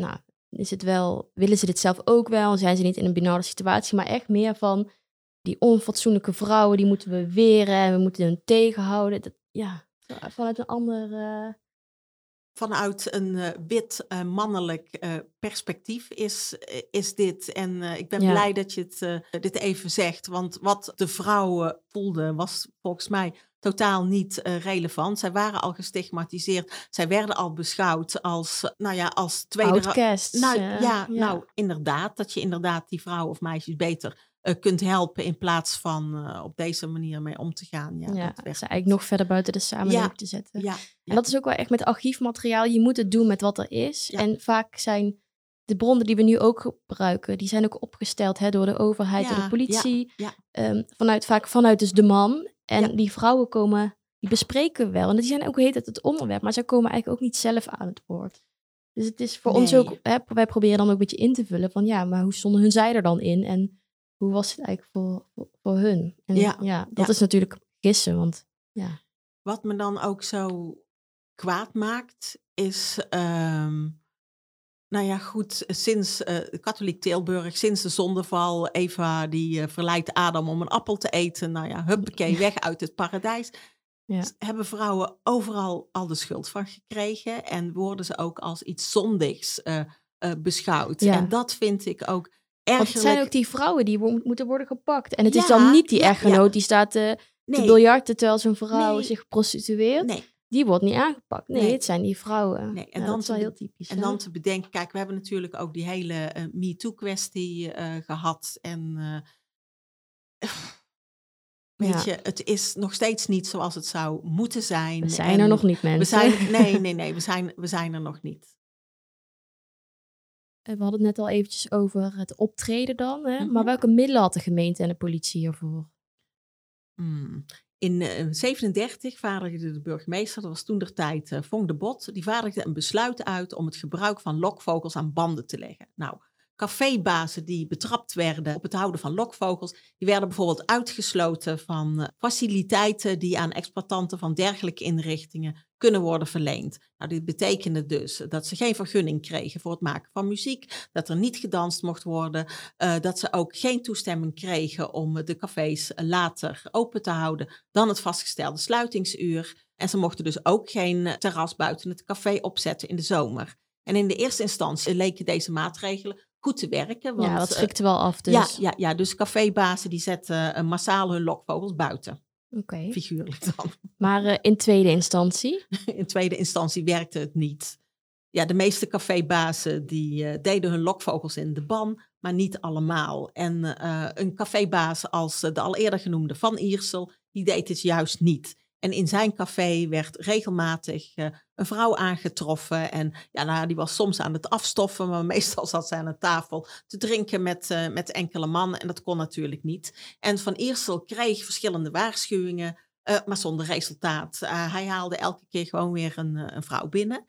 nou, is het wel, willen ze dit zelf ook wel? Zijn ze niet in een binare situatie? Maar echt meer van die onfatsoenlijke vrouwen, die moeten we weren en we moeten hun tegenhouden. Dat, ja, vanuit een ander... eh, Vanuit een eh, wit eh, mannelijk eh, perspectief is, eh, is dit. En eh, ik ben Ja. blij dat je het, eh, dit even zegt. Want wat de vrouwen voelden was volgens mij totaal niet eh, relevant. Zij waren al gestigmatiseerd. Zij werden al beschouwd als, eh, nou ja, als tweede... outcasts. Nou eh, ja, nou inderdaad. Dat je inderdaad die vrouwen of meisjes beter eh, kunt helpen in plaats van eh, op deze manier mee om te gaan. Ja, Ja, dat ze werkt eigenlijk nog verder buiten de samenleving Ja, te zetten. Ja, En dat is ook wel echt met archiefmateriaal. Je moet het doen met wat er is. En vaak zijn de bronnen die we nu ook gebruiken, die zijn ook opgesteld hè, door de overheid, door de politie. ja. Ehm, vanuit, vaak vanuit dus de man. En die vrouwen komen, die bespreken wel. En die zijn ook heet het het onderwerp, maar zij komen eigenlijk ook niet zelf aan het woord. Dus het is voor ons ook, hè, wij proberen dan ook een beetje in te vullen van ja, maar hoe stonden hun zij er dan in? En hoe was het eigenlijk voor, voor, voor hun? En Ja, dat ja. is natuurlijk gissen, want ja. Wat me dan ook zo kwaad maakt, is. ehm, nou ja, goed, sinds eh, katholiek Tilburg, sinds de zondeval, Eva die eh, verleidt Adam om een appel te eten. Nou ja, huppakee, weg uit het paradijs. Ja. Hebben vrouwen overal al de schuld van gekregen en worden ze ook als iets zondigs eh, beschouwd. En dat vind ik ook Want het zijn ook die vrouwen die wo- moeten worden gepakt. En het is dan niet die ja, echtgenoot ja. die staat eh, te nee, biljarten terwijl zijn vrouw Nee. zich prostitueert. nee. Die wordt niet aangepakt. Nee, het zijn die vrouwen. Nee, en dan dat is wel te heel typisch. En hè? dan te bedenken, kijk, we hebben natuurlijk ook die hele eh, MeToo-kwestie eh, gehad. En weet je, het is nog steeds niet zoals het zou moeten zijn. We zijn er nog niet, We mensen. zijn, nee, nee, nee, we zijn, we zijn er nog niet. Eh, We hadden het net al eventjes over het optreden dan. Hè? Mhm. Maar welke middelen had de gemeente en de politie hiervoor? Hmm. In eh, 37 vaardigde de burgemeester, dat was toen der tijd eh Vonk de Bot, die vaardigde een besluit uit om het gebruik van lokvogels aan banden te leggen. Nou, cafébazen die betrapt werden op het houden van lokvogels, die werden bijvoorbeeld uitgesloten van eh, faciliteiten die aan exploitanten van dergelijke inrichtingen kunnen worden verleend. Nou, dit betekende dus dat ze geen vergunning kregen voor het maken van muziek, dat er niet gedanst mocht worden, uh, dat ze ook geen toestemming kregen om de cafés later open te houden dan het vastgestelde sluitingsuur. En ze mochten dus ook geen terras buiten het café opzetten in de zomer. En in de eerste instantie leken deze maatregelen goed te werken. Want, ja, dat schrikte wel af dus. Ja, ja, ja dus cafébazen die zetten uh, massaal hun lokvogels buiten. Oké. Figuurlijk dan. Maar uh, in tweede instantie? in tweede instantie werkte het niet. Ja, de meeste cafébazen die uh, deden hun lokvogels in de ban, maar niet allemaal. En een cafébaas als de al eerder genoemde Van Iersel, die deed het juist niet. En in zijn café werd regelmatig uh, een vrouw aangetroffen. En ja, nou, die was soms aan het afstoffen, maar meestal zat ze aan een tafel te drinken met, uh, met enkele mannen. En dat kon natuurlijk niet. En Van Eersel kreeg verschillende waarschuwingen, uh, maar zonder resultaat. hij haalde elke keer gewoon weer een, een vrouw binnen.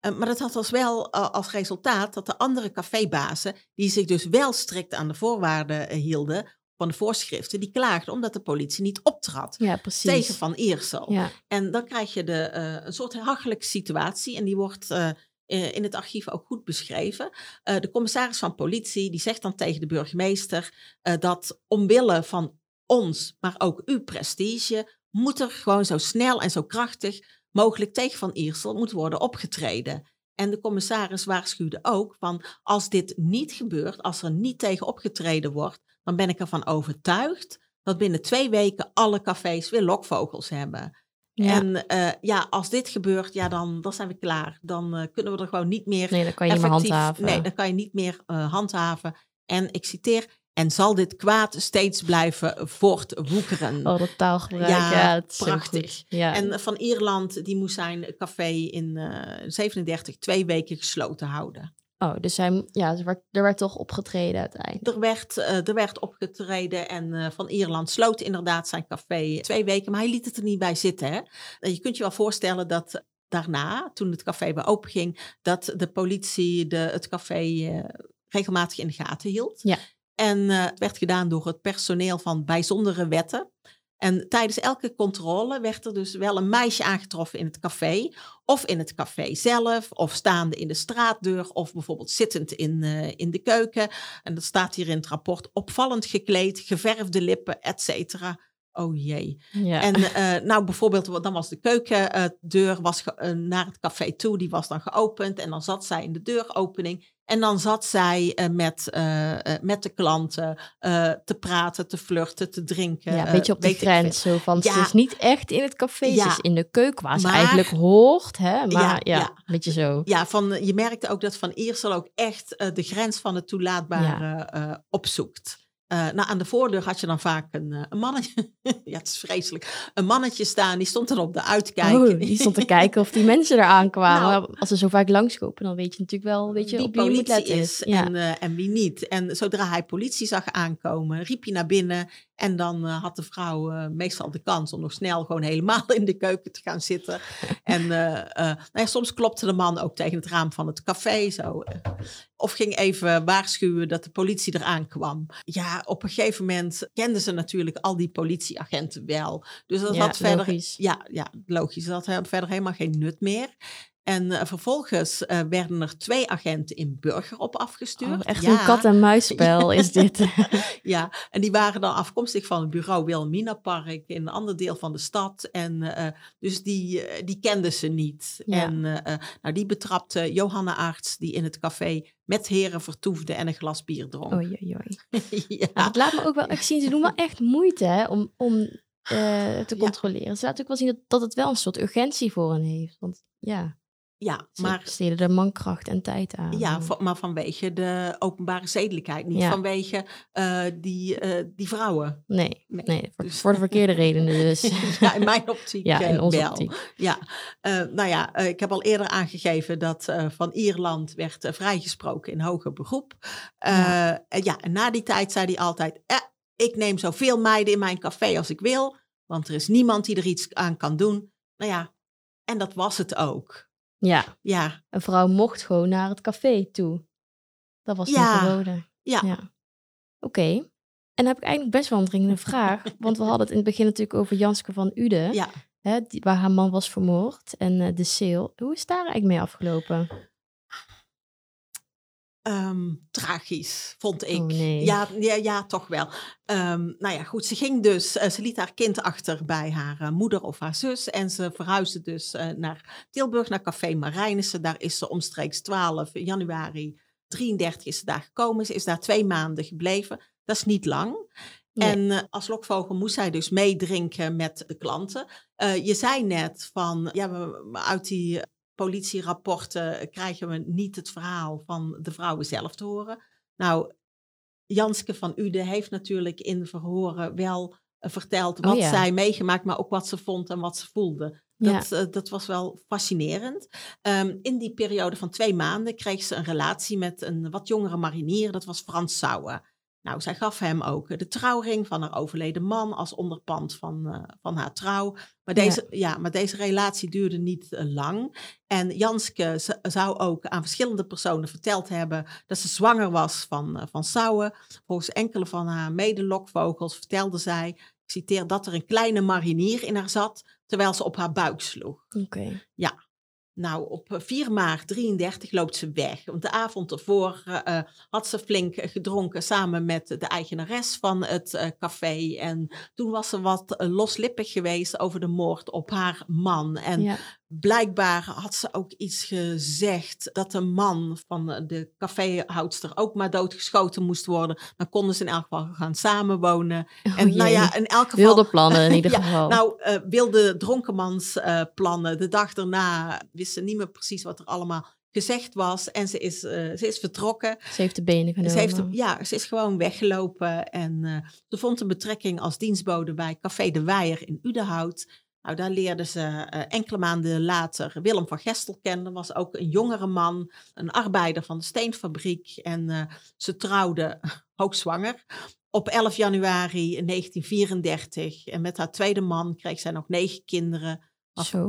maar dat had als wel als resultaat dat de andere cafébazen, die zich dus wel strikt aan de voorwaarden hielden, van de voorschriften, die klaagden omdat de politie niet optrad ja, tegen Van Eersel. Ja. En dan krijg je de, uh, een soort hachelijke situatie en die wordt uh, in het archief ook goed beschreven. Uh, de commissaris van politie die zegt dan tegen de burgemeester dat omwille van ons, maar ook uw prestige, moet er gewoon zo snel en zo krachtig mogelijk tegen Van Eersel moet worden opgetreden. En de commissaris waarschuwde ook van als dit niet gebeurt, als er niet tegen opgetreden wordt, dan ben ik ervan overtuigd dat binnen twee weken alle cafés weer lokvogels hebben. Ja. En uh, ja, als dit gebeurt, ja, dan, dan zijn we klaar. Dan uh, kunnen we er gewoon niet meer. Nee, dan kan je niet meer handhaven. Nee, dan kan je niet meer uh, handhaven. En ik citeer. En zal dit kwaad steeds blijven voortwoekeren? Oh, dat taalgebruik. Ja, ja prachtig. Ja. En van Ierland, die moest zijn café in 37 twee weken gesloten houden. Oh, dus hij, ja, er, werd, er werd toch opgetreden uiteindelijk. Er werd, uh, er werd opgetreden en uh, Van Ierland sloot inderdaad zijn café twee weken, maar hij liet het er niet bij zitten. Hè? Je kunt je wel voorstellen dat daarna, toen het café weer openging, dat de politie de, het café uh, regelmatig in de gaten hield. Ja. En het werd gedaan door het personeel van bijzondere wetten. En tijdens elke controle werd er dus wel een meisje aangetroffen in het café. Of in het café zelf, of staande in de straatdeur, of bijvoorbeeld zittend in, uh, in de keuken. En dat staat hier in het rapport. Opvallend gekleed, geverfde lippen, et cetera. Oh jee. Ja. En uh, nou bijvoorbeeld, dan was de keukendeur was uh, naar het café toe, die was dan geopend. En dan zat zij in de deuropening. En dan zat zij met, met de klanten te praten, te flirten, te drinken. Ja, een beetje op de grens. Zo van, ja. het is niet echt in het café, ja. ze is in de keuken waar ze maar, eigenlijk hoort. Hè? Maar ja, een beetje zo. Ja, van, je merkte ook dat Van Eersel ook echt de grens van het toelaatbare opzoekt. Uh, nou, aan de voordeur had je dan vaak een, uh, een mannetje. ja, het is vreselijk. Een mannetje staan, die stond er op de uitkijk. Oh, die stond te kijken of die mensen eraan kwamen. Nou, Als ze zo vaak langskopen, dan weet je natuurlijk wel weet je, wie op wie je moet letten. is ja. en, uh, en wie niet. En zodra hij politie zag aankomen, riep hij naar binnen. En dan uh, had de vrouw meestal de kans om nog snel gewoon helemaal in de keuken te gaan zitten. en nou ja, soms klopte de man ook tegen het raam van het café zo. Of ging even waarschuwen dat de politie eraan kwam. Ja, op een gegeven moment kenden ze natuurlijk al die politieagenten wel. Dus dat ja, had verder. Logisch. Ja, ja, logisch. Dat had verder helemaal geen nut meer. En uh, vervolgens uh, werden er twee agenten in Burger op afgestuurd. Oh, echt ja. een kat-en-muisspel is dit. ja, en die waren dan afkomstig van het bureau Wilhelmina Park in een ander deel van de stad. En uh, dus die, die kenden ze niet. Ja. En nou, die betrapte Johanna Arts, die in het café met heren vertoefde en een glas bier dronk. Oei, oei, oei. ja. het laat me ook wel echt zien, ze doen wel echt moeite hè, om, om te controleren. Ze laten ook wel zien dat, dat het wel een soort urgentie voor hen heeft. Want ja... Ja, Ze maar, besteden er mankracht en tijd aan. ja, maar vanwege de openbare zedelijkheid, niet Ja. vanwege uh, die, uh, die vrouwen. Nee, Nee, nee, voor, dus- voor de verkeerde redenen dus. ja, in mijn optiek Ja, in uh, onze wel. optiek. Ja, uh, nou ja, ik heb al eerder aangegeven dat van Ierland werd vrijgesproken in hoger beroep. Ja. en ja, en na die tijd zei hij altijd, eh, ik neem zoveel meiden in mijn café als ik wil, want er is niemand die er iets aan kan doen. Nou ja, en dat was het ook. Ja, Ja, een vrouw mocht gewoon naar het café toe. Dat was Ja. niet verboden. Ja. Oké. En dan heb ik eigenlijk best wel een dringende vraag. want we hadden het in het begin natuurlijk over Janske van Uden. Ja. Hè, die, waar haar man was vermoord. En eh, de sale. Hoe is daar eigenlijk mee afgelopen? Ehm, tragisch, vond ik. Oh, nee. ja, ja, ja, toch wel. Ehm, nou ja, goed, ze ging dus, eh, ze liet haar kind achter bij haar eh, moeder of haar zus. En ze verhuisde dus eh, naar Tilburg, naar Café Marijnissen. Daar is ze omstreeks 12 januari 33 is ze daar gekomen. Ze is daar twee maanden gebleven. Dat is niet lang. Nee. En als lokvogel moest zij dus meedrinken met de klanten. Je zei net van, ja, uit die politierapporten krijgen we niet het verhaal van de vrouwen zelf te horen. Nou, Janske van Uden heeft natuurlijk in verhoren wel eh, verteld wat Oh ja. zij meegemaakt, maar ook wat ze vond en wat ze voelde. Ja. Dat, eh, dat was wel fascinerend. Ehm, in die periode van twee maanden kreeg ze een relatie met een wat jongere marinier. Dat was Frans Sauer. Nou, zij gaf hem ook de trouwring van haar overleden man als onderpand van, eh, van haar trouw. Maar Ja. deze, ja. maar deze relatie duurde niet eh, lang. En Janske zou ook aan verschillende personen verteld hebben dat ze zwanger was van, eh, van Sauer. Volgens enkele van haar medelokvogels vertelde zij, ik citeer, dat er een kleine marinier in haar zat terwijl ze op haar buik sloeg. Oké. Nou, op eh, 4 maart 33 loopt ze weg. Want de avond ervoor eh, eh, had ze flink eh, gedronken samen met de eigenares van het eh, café. En toen was ze wat eh, loslippig geweest over de moord op haar man. En Ja. Blijkbaar had ze ook iets gezegd dat de man van eh, de caféhoudster ook maar doodgeschoten moest worden. Dan konden ze in elk geval gaan samenwonen. Oh en nou ja, in elk geval... Wilde plannen in ieder Ja, geval. Nou, eh, wilde dronkenmansplannen. de dag daarna wist ze niet meer precies wat er allemaal gezegd was. En ze is, eh, ze is vertrokken. ze heeft de benen genomen. Ze, heeft, ja, ze is gewoon weggelopen. En eh, ze vond een betrekking als dienstbode bij Café de Weijer in Udenhout. Nou, daar leerde ze eh, enkele maanden later Willem van Gestel kennen. Was ook een jongere man, een arbeider van de steenfabriek. En eh, ze trouwde hoogzwanger. Op 11 januari 1934. En met haar tweede man kreeg zij nog negen kinderen.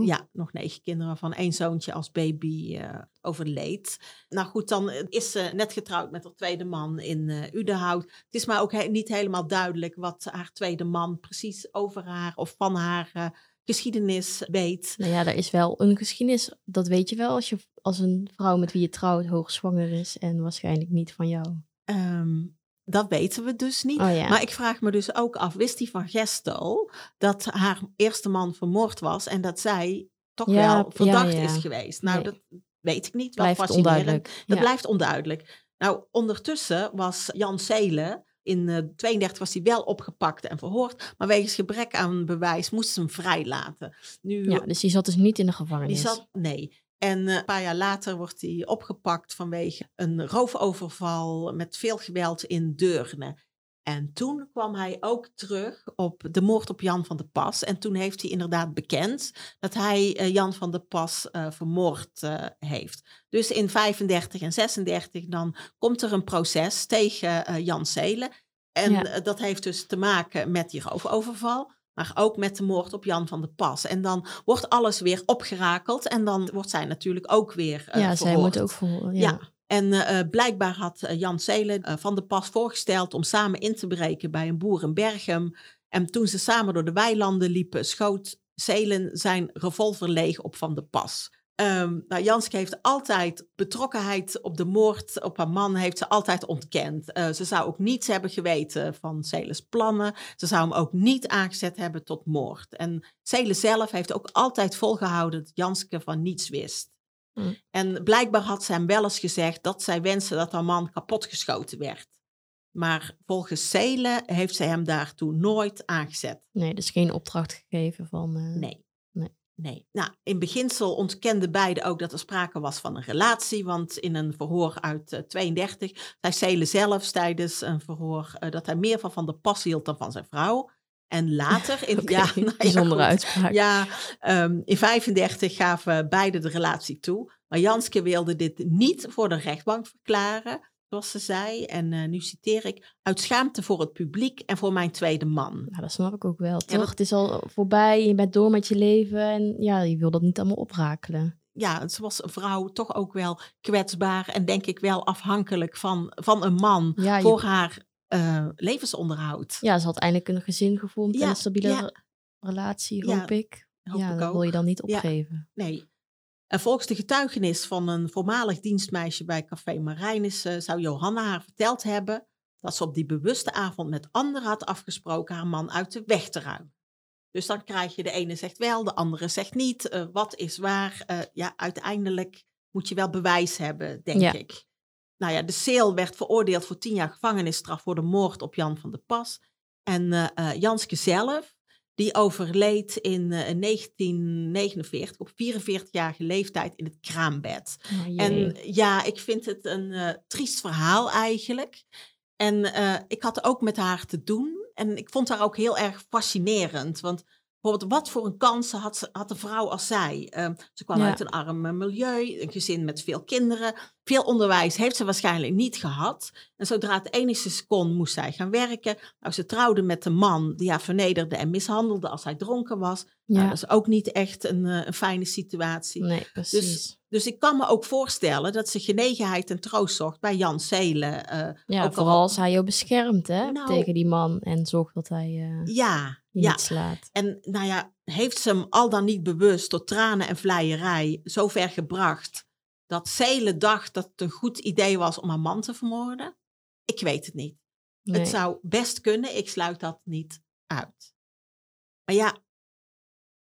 Ja, nog negen kinderen, waarvan één zoontje als baby eh, overleed. Nou goed, dan is ze net getrouwd met haar tweede man in eh Udenhout. Het is maar ook he- niet helemaal duidelijk wat haar tweede man precies over haar of van haar geschiedenis weet. Nou ja, er is wel een geschiedenis. Dat weet je wel als, je, als een vrouw met wie je trouwt hoogzwanger is en waarschijnlijk niet van jou. Ehm, dat weten we dus niet. Oh ja. Maar ik vraag me dus ook af, wist die van Gestel dat haar eerste man vermoord was en dat zij toch Ja, wel verdacht ja. is geweest? Nou, Nee. dat weet ik niet. Wel Blijft fascinerend. onduidelijk. Dat blijft onduidelijk. Nou, ondertussen was Jan Zelen, in eh 32 was hij wel opgepakt en verhoord, maar wegens gebrek aan bewijs moesten ze hem vrijlaten. Nu, Ja, dus die zat dus niet in de gevangenis. die zat, nee. En eh, een paar jaar later wordt hij opgepakt vanwege een roofoverval met veel geweld in Deurne. En toen kwam hij ook terug op de moord op Jan van der Pas. En toen heeft hij inderdaad bekend dat hij eh, Jan van der Pas eh, vermoord eh, heeft. Dus in 35 en 36 dan komt er een proces tegen Jan Zelen. En Ja. dat heeft dus te maken met die roofoverval. Maar ook met de moord op Jan van der Pas. En dan wordt alles weer opgerakeld. En dan wordt zij natuurlijk ook weer eh ja, zij verhoord. moet ook verhoren. Ja. Ja. En eh, eh, blijkbaar had eh, Jan Zelen van der Pas voorgesteld om samen in te breken bij een boer in Berchem. En toen ze samen door de weilanden liepen, schoot Zelen zijn revolver leeg op Van der Pas. Ehm, nou, Janske heeft altijd betrokkenheid op de moord op haar man, heeft ze altijd ontkend. Ze zou ook niets hebben geweten van Zelens plannen. Ze zou hem ook niet aangezet hebben tot moord. En Zelen zelf heeft ook altijd volgehouden dat Janske van niets wist. Hm. En blijkbaar had ze hem wel eens gezegd dat zij wenste dat haar man kapotgeschoten werd. Maar volgens Zelen heeft zij hem daartoe nooit aangezet. Nee, dus geen opdracht gegeven van... eh, Nee. Nee. Nee. Nou, in beginsel ontkenden beiden ook dat er sprake was van een relatie. Want in een verhoor uit eh, 32 zei Zelen zelfs tijdens een verhoor eh, dat hij meer van Van der Pas hield dan van zijn vrouw. En later, in, ja, nou ja, bijzondere goed. uitspraak. Ja, ehm, in 35 gaven beide de relatie toe. Maar Janske wilde dit niet voor de rechtbank verklaren, zoals ze zei. En eh, nu citeer ik, uit schaamte voor het publiek en voor mijn tweede man. Nou, dat snap ik ook wel, toch? dat- Het is al voorbij, je bent door met je leven en ja, je wil dat niet allemaal oprakelen. ja, ze was een vrouw toch ook wel kwetsbaar en denk ik wel afhankelijk van, van een man Ja, je- voor haar eh, levensonderhoud. Ja, ze had eindelijk een gezin gevormd en een stabiele ja. relatie, Ja, hoop ik. Hoop ja, ik dat ook. wil je dan niet opgeven. Nee. En volgens de getuigenis van een voormalig dienstmeisje bij Café Marijnis eh, zou Johanna haar verteld hebben dat ze op die bewuste avond met anderen had afgesproken haar man uit de weg te ruimen. Dus dan krijg je de ene zegt wel, de andere zegt niet. Eh, wat is waar? Ja, uiteindelijk moet je wel bewijs hebben, denk ik. Nou ja, de Seel werd veroordeeld voor tien jaar gevangenisstraf voor de moord op Jan van der Pas. En eh, eh, Janske zelf, die overleed in eh, 1949 op 44-jarige leeftijd in het kraambed. Oh. En ja, ik vind het een eh, triest verhaal eigenlijk. En eh, ik had ook met haar te doen. En ik vond haar ook heel erg fascinerend. Want bijvoorbeeld, wat voor een kansen had, ze, had een vrouw als zij? Ehm, ze kwam Ja. uit een arm eh, milieu, een gezin met veel kinderen. Veel onderwijs heeft ze waarschijnlijk niet gehad. En zodra het enigszins kon, moest zij gaan werken. Nou, ze trouwde met een man die haar vernederde en mishandelde als hij dronken was. Nou, dat is ook niet echt een, eh, een fijne situatie. nee, precies. Dus ik kan me ook voorstellen dat ze genegenheid en troost zocht bij Jan Zelen. eh, ja, ook al- vooral als hij jou beschermt hè, Nou- tegen die man en zorgt dat hij eh, ja, ja. niet slaat. En nou ja, heeft ze hem al dan niet bewust door tranen en vleierij zo ver gebracht dat Zelen dacht dat het een goed idee was om haar man te vermoorden? Ik weet het niet. Nee. Het zou best kunnen, ik sluit dat niet uit. Maar ja,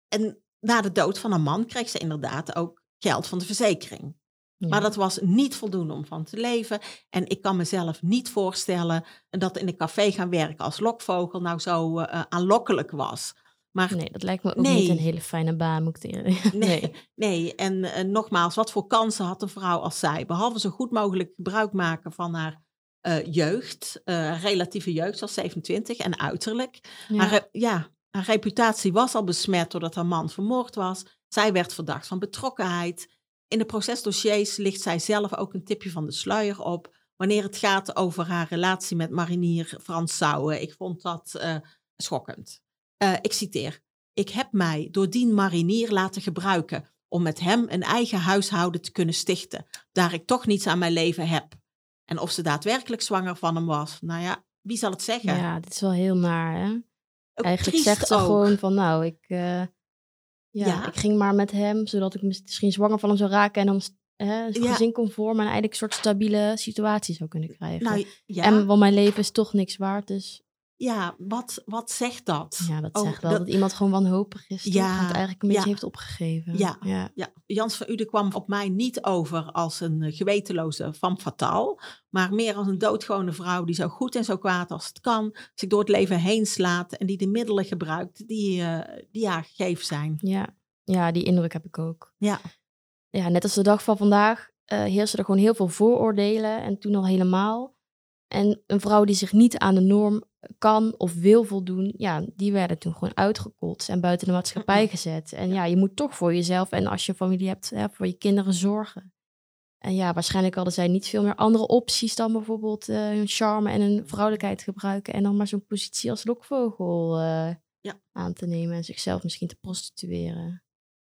en na de dood van haar man kreeg ze inderdaad ook geld van de verzekering. Ja. Maar dat was niet voldoende om van te leven. En ik kan mezelf niet voorstellen dat in een café gaan werken als lokvogel nou zo eh, aanlokkelijk was. Maar Nee, dat lijkt me ook Nee. niet een hele fijne baan, moet ik zeggen. nee, nee. nee. En eh, nogmaals, wat voor kansen had een vrouw als zij? Behalve zo goed mogelijk gebruik maken van haar eh, jeugd, eh, relatieve jeugd, zoals 27 en uiterlijk. Ja. Haar, ja, haar reputatie was al besmet doordat haar man vermoord was. Zij werd verdacht van betrokkenheid. In de procesdossiers ligt zij zelf ook een tipje van de sluier op. Wanneer het gaat over haar relatie met marinier Frans Sauer. Ik vond dat eh, schokkend. Eh, ik citeer. Ik heb mij door die marinier laten gebruiken om met hem een eigen huishouden te kunnen stichten, daar ik toch niets aan mijn leven heb. En of ze daadwerkelijk zwanger van hem was, nou ja, wie zal het zeggen? ja, dit is wel heel naar, hè? Ook Eigenlijk zegt ze ook. gewoon van, nou, ik, eh, ja, Ja. ik ging maar met hem, zodat ik misschien zwanger van hem zou raken en dan hè, een Ja. gezin en eigenlijk een soort stabiele situatie zou kunnen krijgen. Nou ja, En want mijn leven is toch niks waard, dus ja wat, wat zegt dat? ja, dat Oh, zegt wel dat- dat, iemand gewoon wanhopig is? Ja, het eigenlijk een ja. beetje heeft opgegeven. Ja. ja. Ja, Jans van Uden kwam op mij niet over als een eh, gewetenloze van fataal, maar meer als een doodgewone vrouw die zo goed en zo kwaad als het kan, zich door het leven heen slaat en die de middelen gebruikt die, eh, die haar gegeven zijn. Ja. ja, die indruk heb ik ook. Ja. Ja, net als de dag van vandaag eh heersen er gewoon heel veel vooroordelen en toen al helemaal. En een vrouw die zich niet aan de norm kan of wil voldoen, ja, die werden toen gewoon uitgekotst en buiten de maatschappij gezet. En ja, je moet toch voor jezelf en als je familie hebt, hè, voor je kinderen zorgen. En ja, waarschijnlijk hadden zij niet veel meer andere opties dan bijvoorbeeld eh, hun charme en hun vrouwelijkheid gebruiken en dan maar zo'n positie als lokvogel eh, Ja. aan te nemen en zichzelf misschien te prostitueren.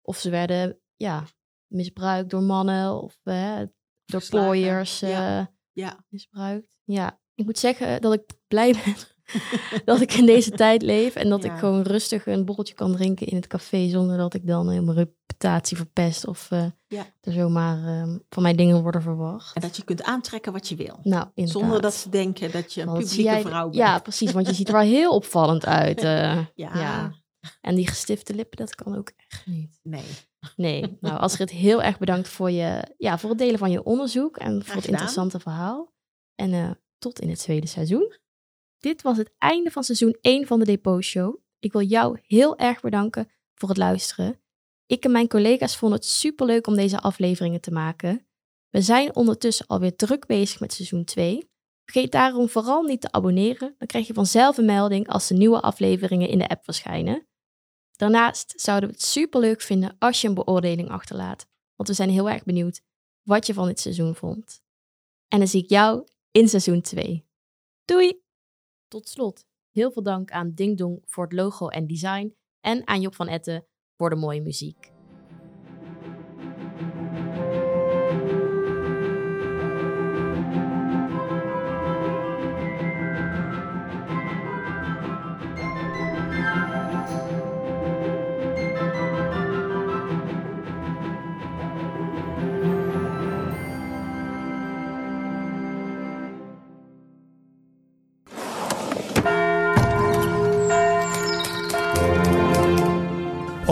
Of ze werden, ja, misbruikt door mannen of eh, door pooiers ja. Ja, misbruikt. Ja, ik moet zeggen dat ik blij ben dat ik in deze tijd leef en dat Ja. ik gewoon rustig een borreltje kan drinken in het café zonder dat ik dan heel mijn reputatie verpest of eh, Ja. er zomaar eh, van mij dingen worden verwacht. en dat je kunt aantrekken wat je wil. Nou, inderdaad. Zonder dat ze denken dat je een Want publieke jij- vrouw bent. Ja, precies, want je ziet er wel heel opvallend uit. eh, Ja. ja. En die gestifte lippen, dat kan ook echt niet. Nee. Nee, nou Astrid, heel erg bedankt voor, je, ja, voor het delen van je onderzoek en voor het interessante verhaal. En eh, tot in het tweede seizoen. Dit was het einde van seizoen 1 van de Depot Show. Ik wil jou heel erg bedanken voor het luisteren. Ik en mijn collega's vonden het superleuk om deze afleveringen te maken. We zijn ondertussen alweer druk bezig met seizoen 2. Vergeet daarom vooral niet te abonneren. Dan krijg je vanzelf een melding als de nieuwe afleveringen in de app verschijnen. Daarnaast zouden we het superleuk vinden als je een beoordeling achterlaat. Want we zijn heel erg benieuwd wat je van dit seizoen vond. En dan zie ik jou in seizoen 2. Doei! Tot slot, heel veel dank aan Ding Dong voor het logo en design. En aan Job van Etten voor de mooie muziek.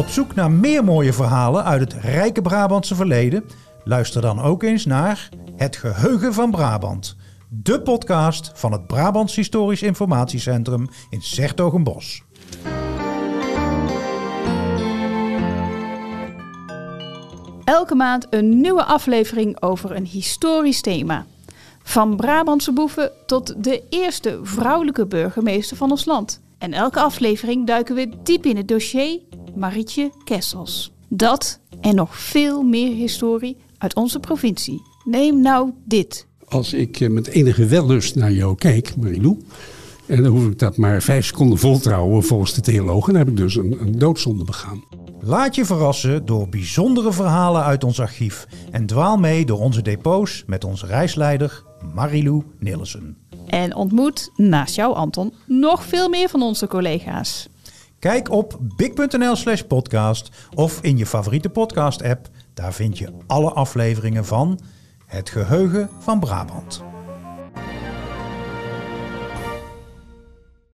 Op zoek naar meer mooie verhalen uit het rijke Brabantse verleden? Luister dan ook eens naar Het Geheugen van Brabant. De podcast van het Brabants Historisch Informatiecentrum in Sertogenbos. Elke maand een nieuwe aflevering over een historisch thema. Van Brabantse boeven tot de eerste vrouwelijke burgemeester van ons land. En elke aflevering duiken we diep in het dossier Marietje Kessels. Dat en nog veel meer historie uit onze provincie. Neem nou dit. Als ik eh, met enige wellust naar jou kijk, Marilou, en dan hoef ik dat maar vijf seconden voltrouwen volgens de theologen, dan heb ik dus een, een doodzonde begaan. Laat je verrassen door bijzondere verhalen uit ons archief en dwaal mee door onze depots met onze reisleider Marilou Nilsen. En ontmoet, naast jou Anton, nog veel meer van onze collega's. Kijk op big.nl slash podcast of in je favoriete podcast app. Daar vind je alle afleveringen van Het Geheugen van Brabant.